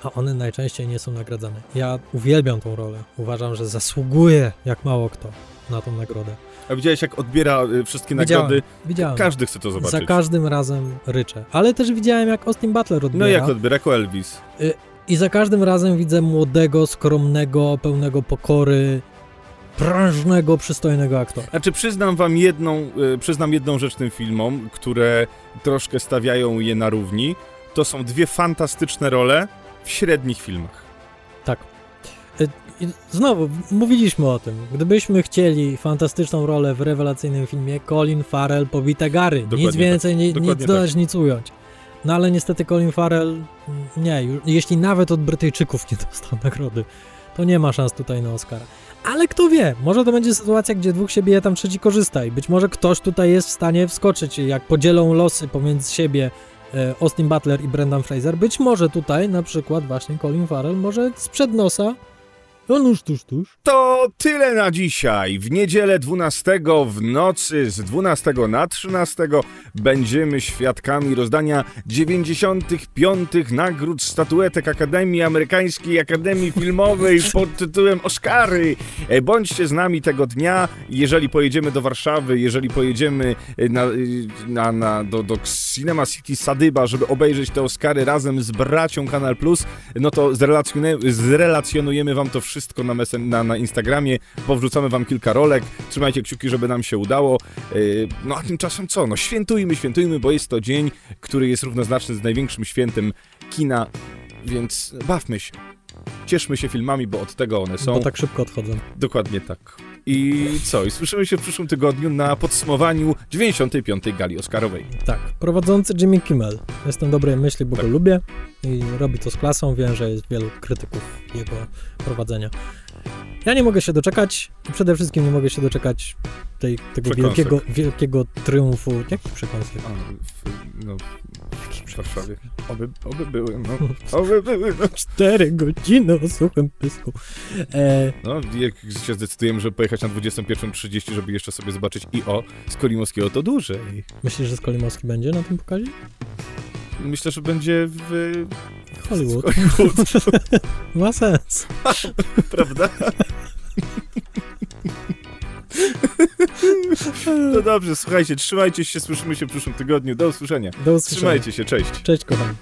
a one najczęściej nie są nagradzane. Ja uwielbiam tą rolę. Uważam, że zasługuje jak mało kto na tą nagrodę. A widziałeś jak odbiera y, wszystkie nagrody? Widziałem. Każdy chce to zobaczyć. Za każdym razem ryczę. Ale też widziałem, jak Austin Butler odbiera. No jak odbiera? Jako Elvis. I za każdym razem widzę młodego, skromnego, pełnego pokory, prężnego, przystojnego aktora. Znaczy przyznam wam jedną, y, przyznam jedną rzecz tym filmom, które troszkę stawiają je na równi. To są dwie fantastyczne role w średnich filmach. Tak. I znowu, mówiliśmy o tym. Gdybyśmy chcieli fantastyczną rolę w rewelacyjnym filmie, Colin Farrell pobite gary. Dokładnie nic więcej, ni, Dokładnie nic dodać, nic ująć. No ale niestety Colin Farrell, mm, nie, ju- jeśli nawet od Brytyjczyków nie <laughs> dostał nagrody, to nie ma szans tutaj na Oscara. Ale kto wie, może to będzie sytuacja, gdzie dwóch się bije, tam trzeci korzysta i być może ktoś tutaj jest w stanie wskoczyć, jak podzielą losy pomiędzy siebie e, Austin Butler i Brendan Fraser. Być może tutaj na przykład właśnie Colin Farrell może sprzed nosa, no nuż tuż tuż. To tyle na dzisiaj. W niedzielę 12 w nocy z 12 na 13 będziemy świadkami rozdania 95 nagród statuetek Akademii Amerykańskiej Akademii Filmowej <laughs> pod tytułem Oscary. E, Bądźcie z nami tego dnia. Jeżeli pojedziemy do Warszawy, jeżeli pojedziemy e, na, e, na, na, do, do Cinema City Sadyba, żeby obejrzeć te Oscary razem z bracią Kanal Plus, no to zrelacjonujemy wam to wszystko na, mesen- na, na Instagramie, powrzucamy wam kilka rolek, trzymajcie kciuki, żeby nam się udało. Yy, No a tymczasem co? No świętujmy, świętujmy, bo jest to dzień, który jest równoznaczny z największym świętem kina, więc bawmy się. Cieszmy się filmami, bo od tego one są. Bo tak szybko odchodzą. Dokładnie tak. I co? I słyszymy się w przyszłym tygodniu na podsumowaniu 95. gali Oscarowej. Tak, prowadzący Jimmy Kimmel. Jestem dobrej myśli, bo Tak. go lubię i robi to z klasą. Wiem, że jest wielu krytyków jego prowadzenia. Ja nie mogę się doczekać i przede wszystkim nie mogę się doczekać tej, tego Przekąsek. wielkiego, wielkiego triumfu. Jaki przekąsek? A, w, no, w Warszawie. Oby, oby były, no. <laughs> Oby były, no. Cztery godziny o suchym pysku. E, No, jak się zdecydujemy, żeby pojechać na 21.30, żeby jeszcze sobie zobaczyć i o, z Kolimowskiego to dłużej. myślisz, że Skolimowski będzie na tym pokazie? Myślę, że będzie w... Hollywood. Hollywood, <laughs> Ma sens. <laughs> prawda? No dobrze, słuchajcie, trzymajcie się, słyszymy się w przyszłym tygodniu. Do usłyszenia. Do usłyszenia. Trzymajcie się, cześć. Cześć, kochani.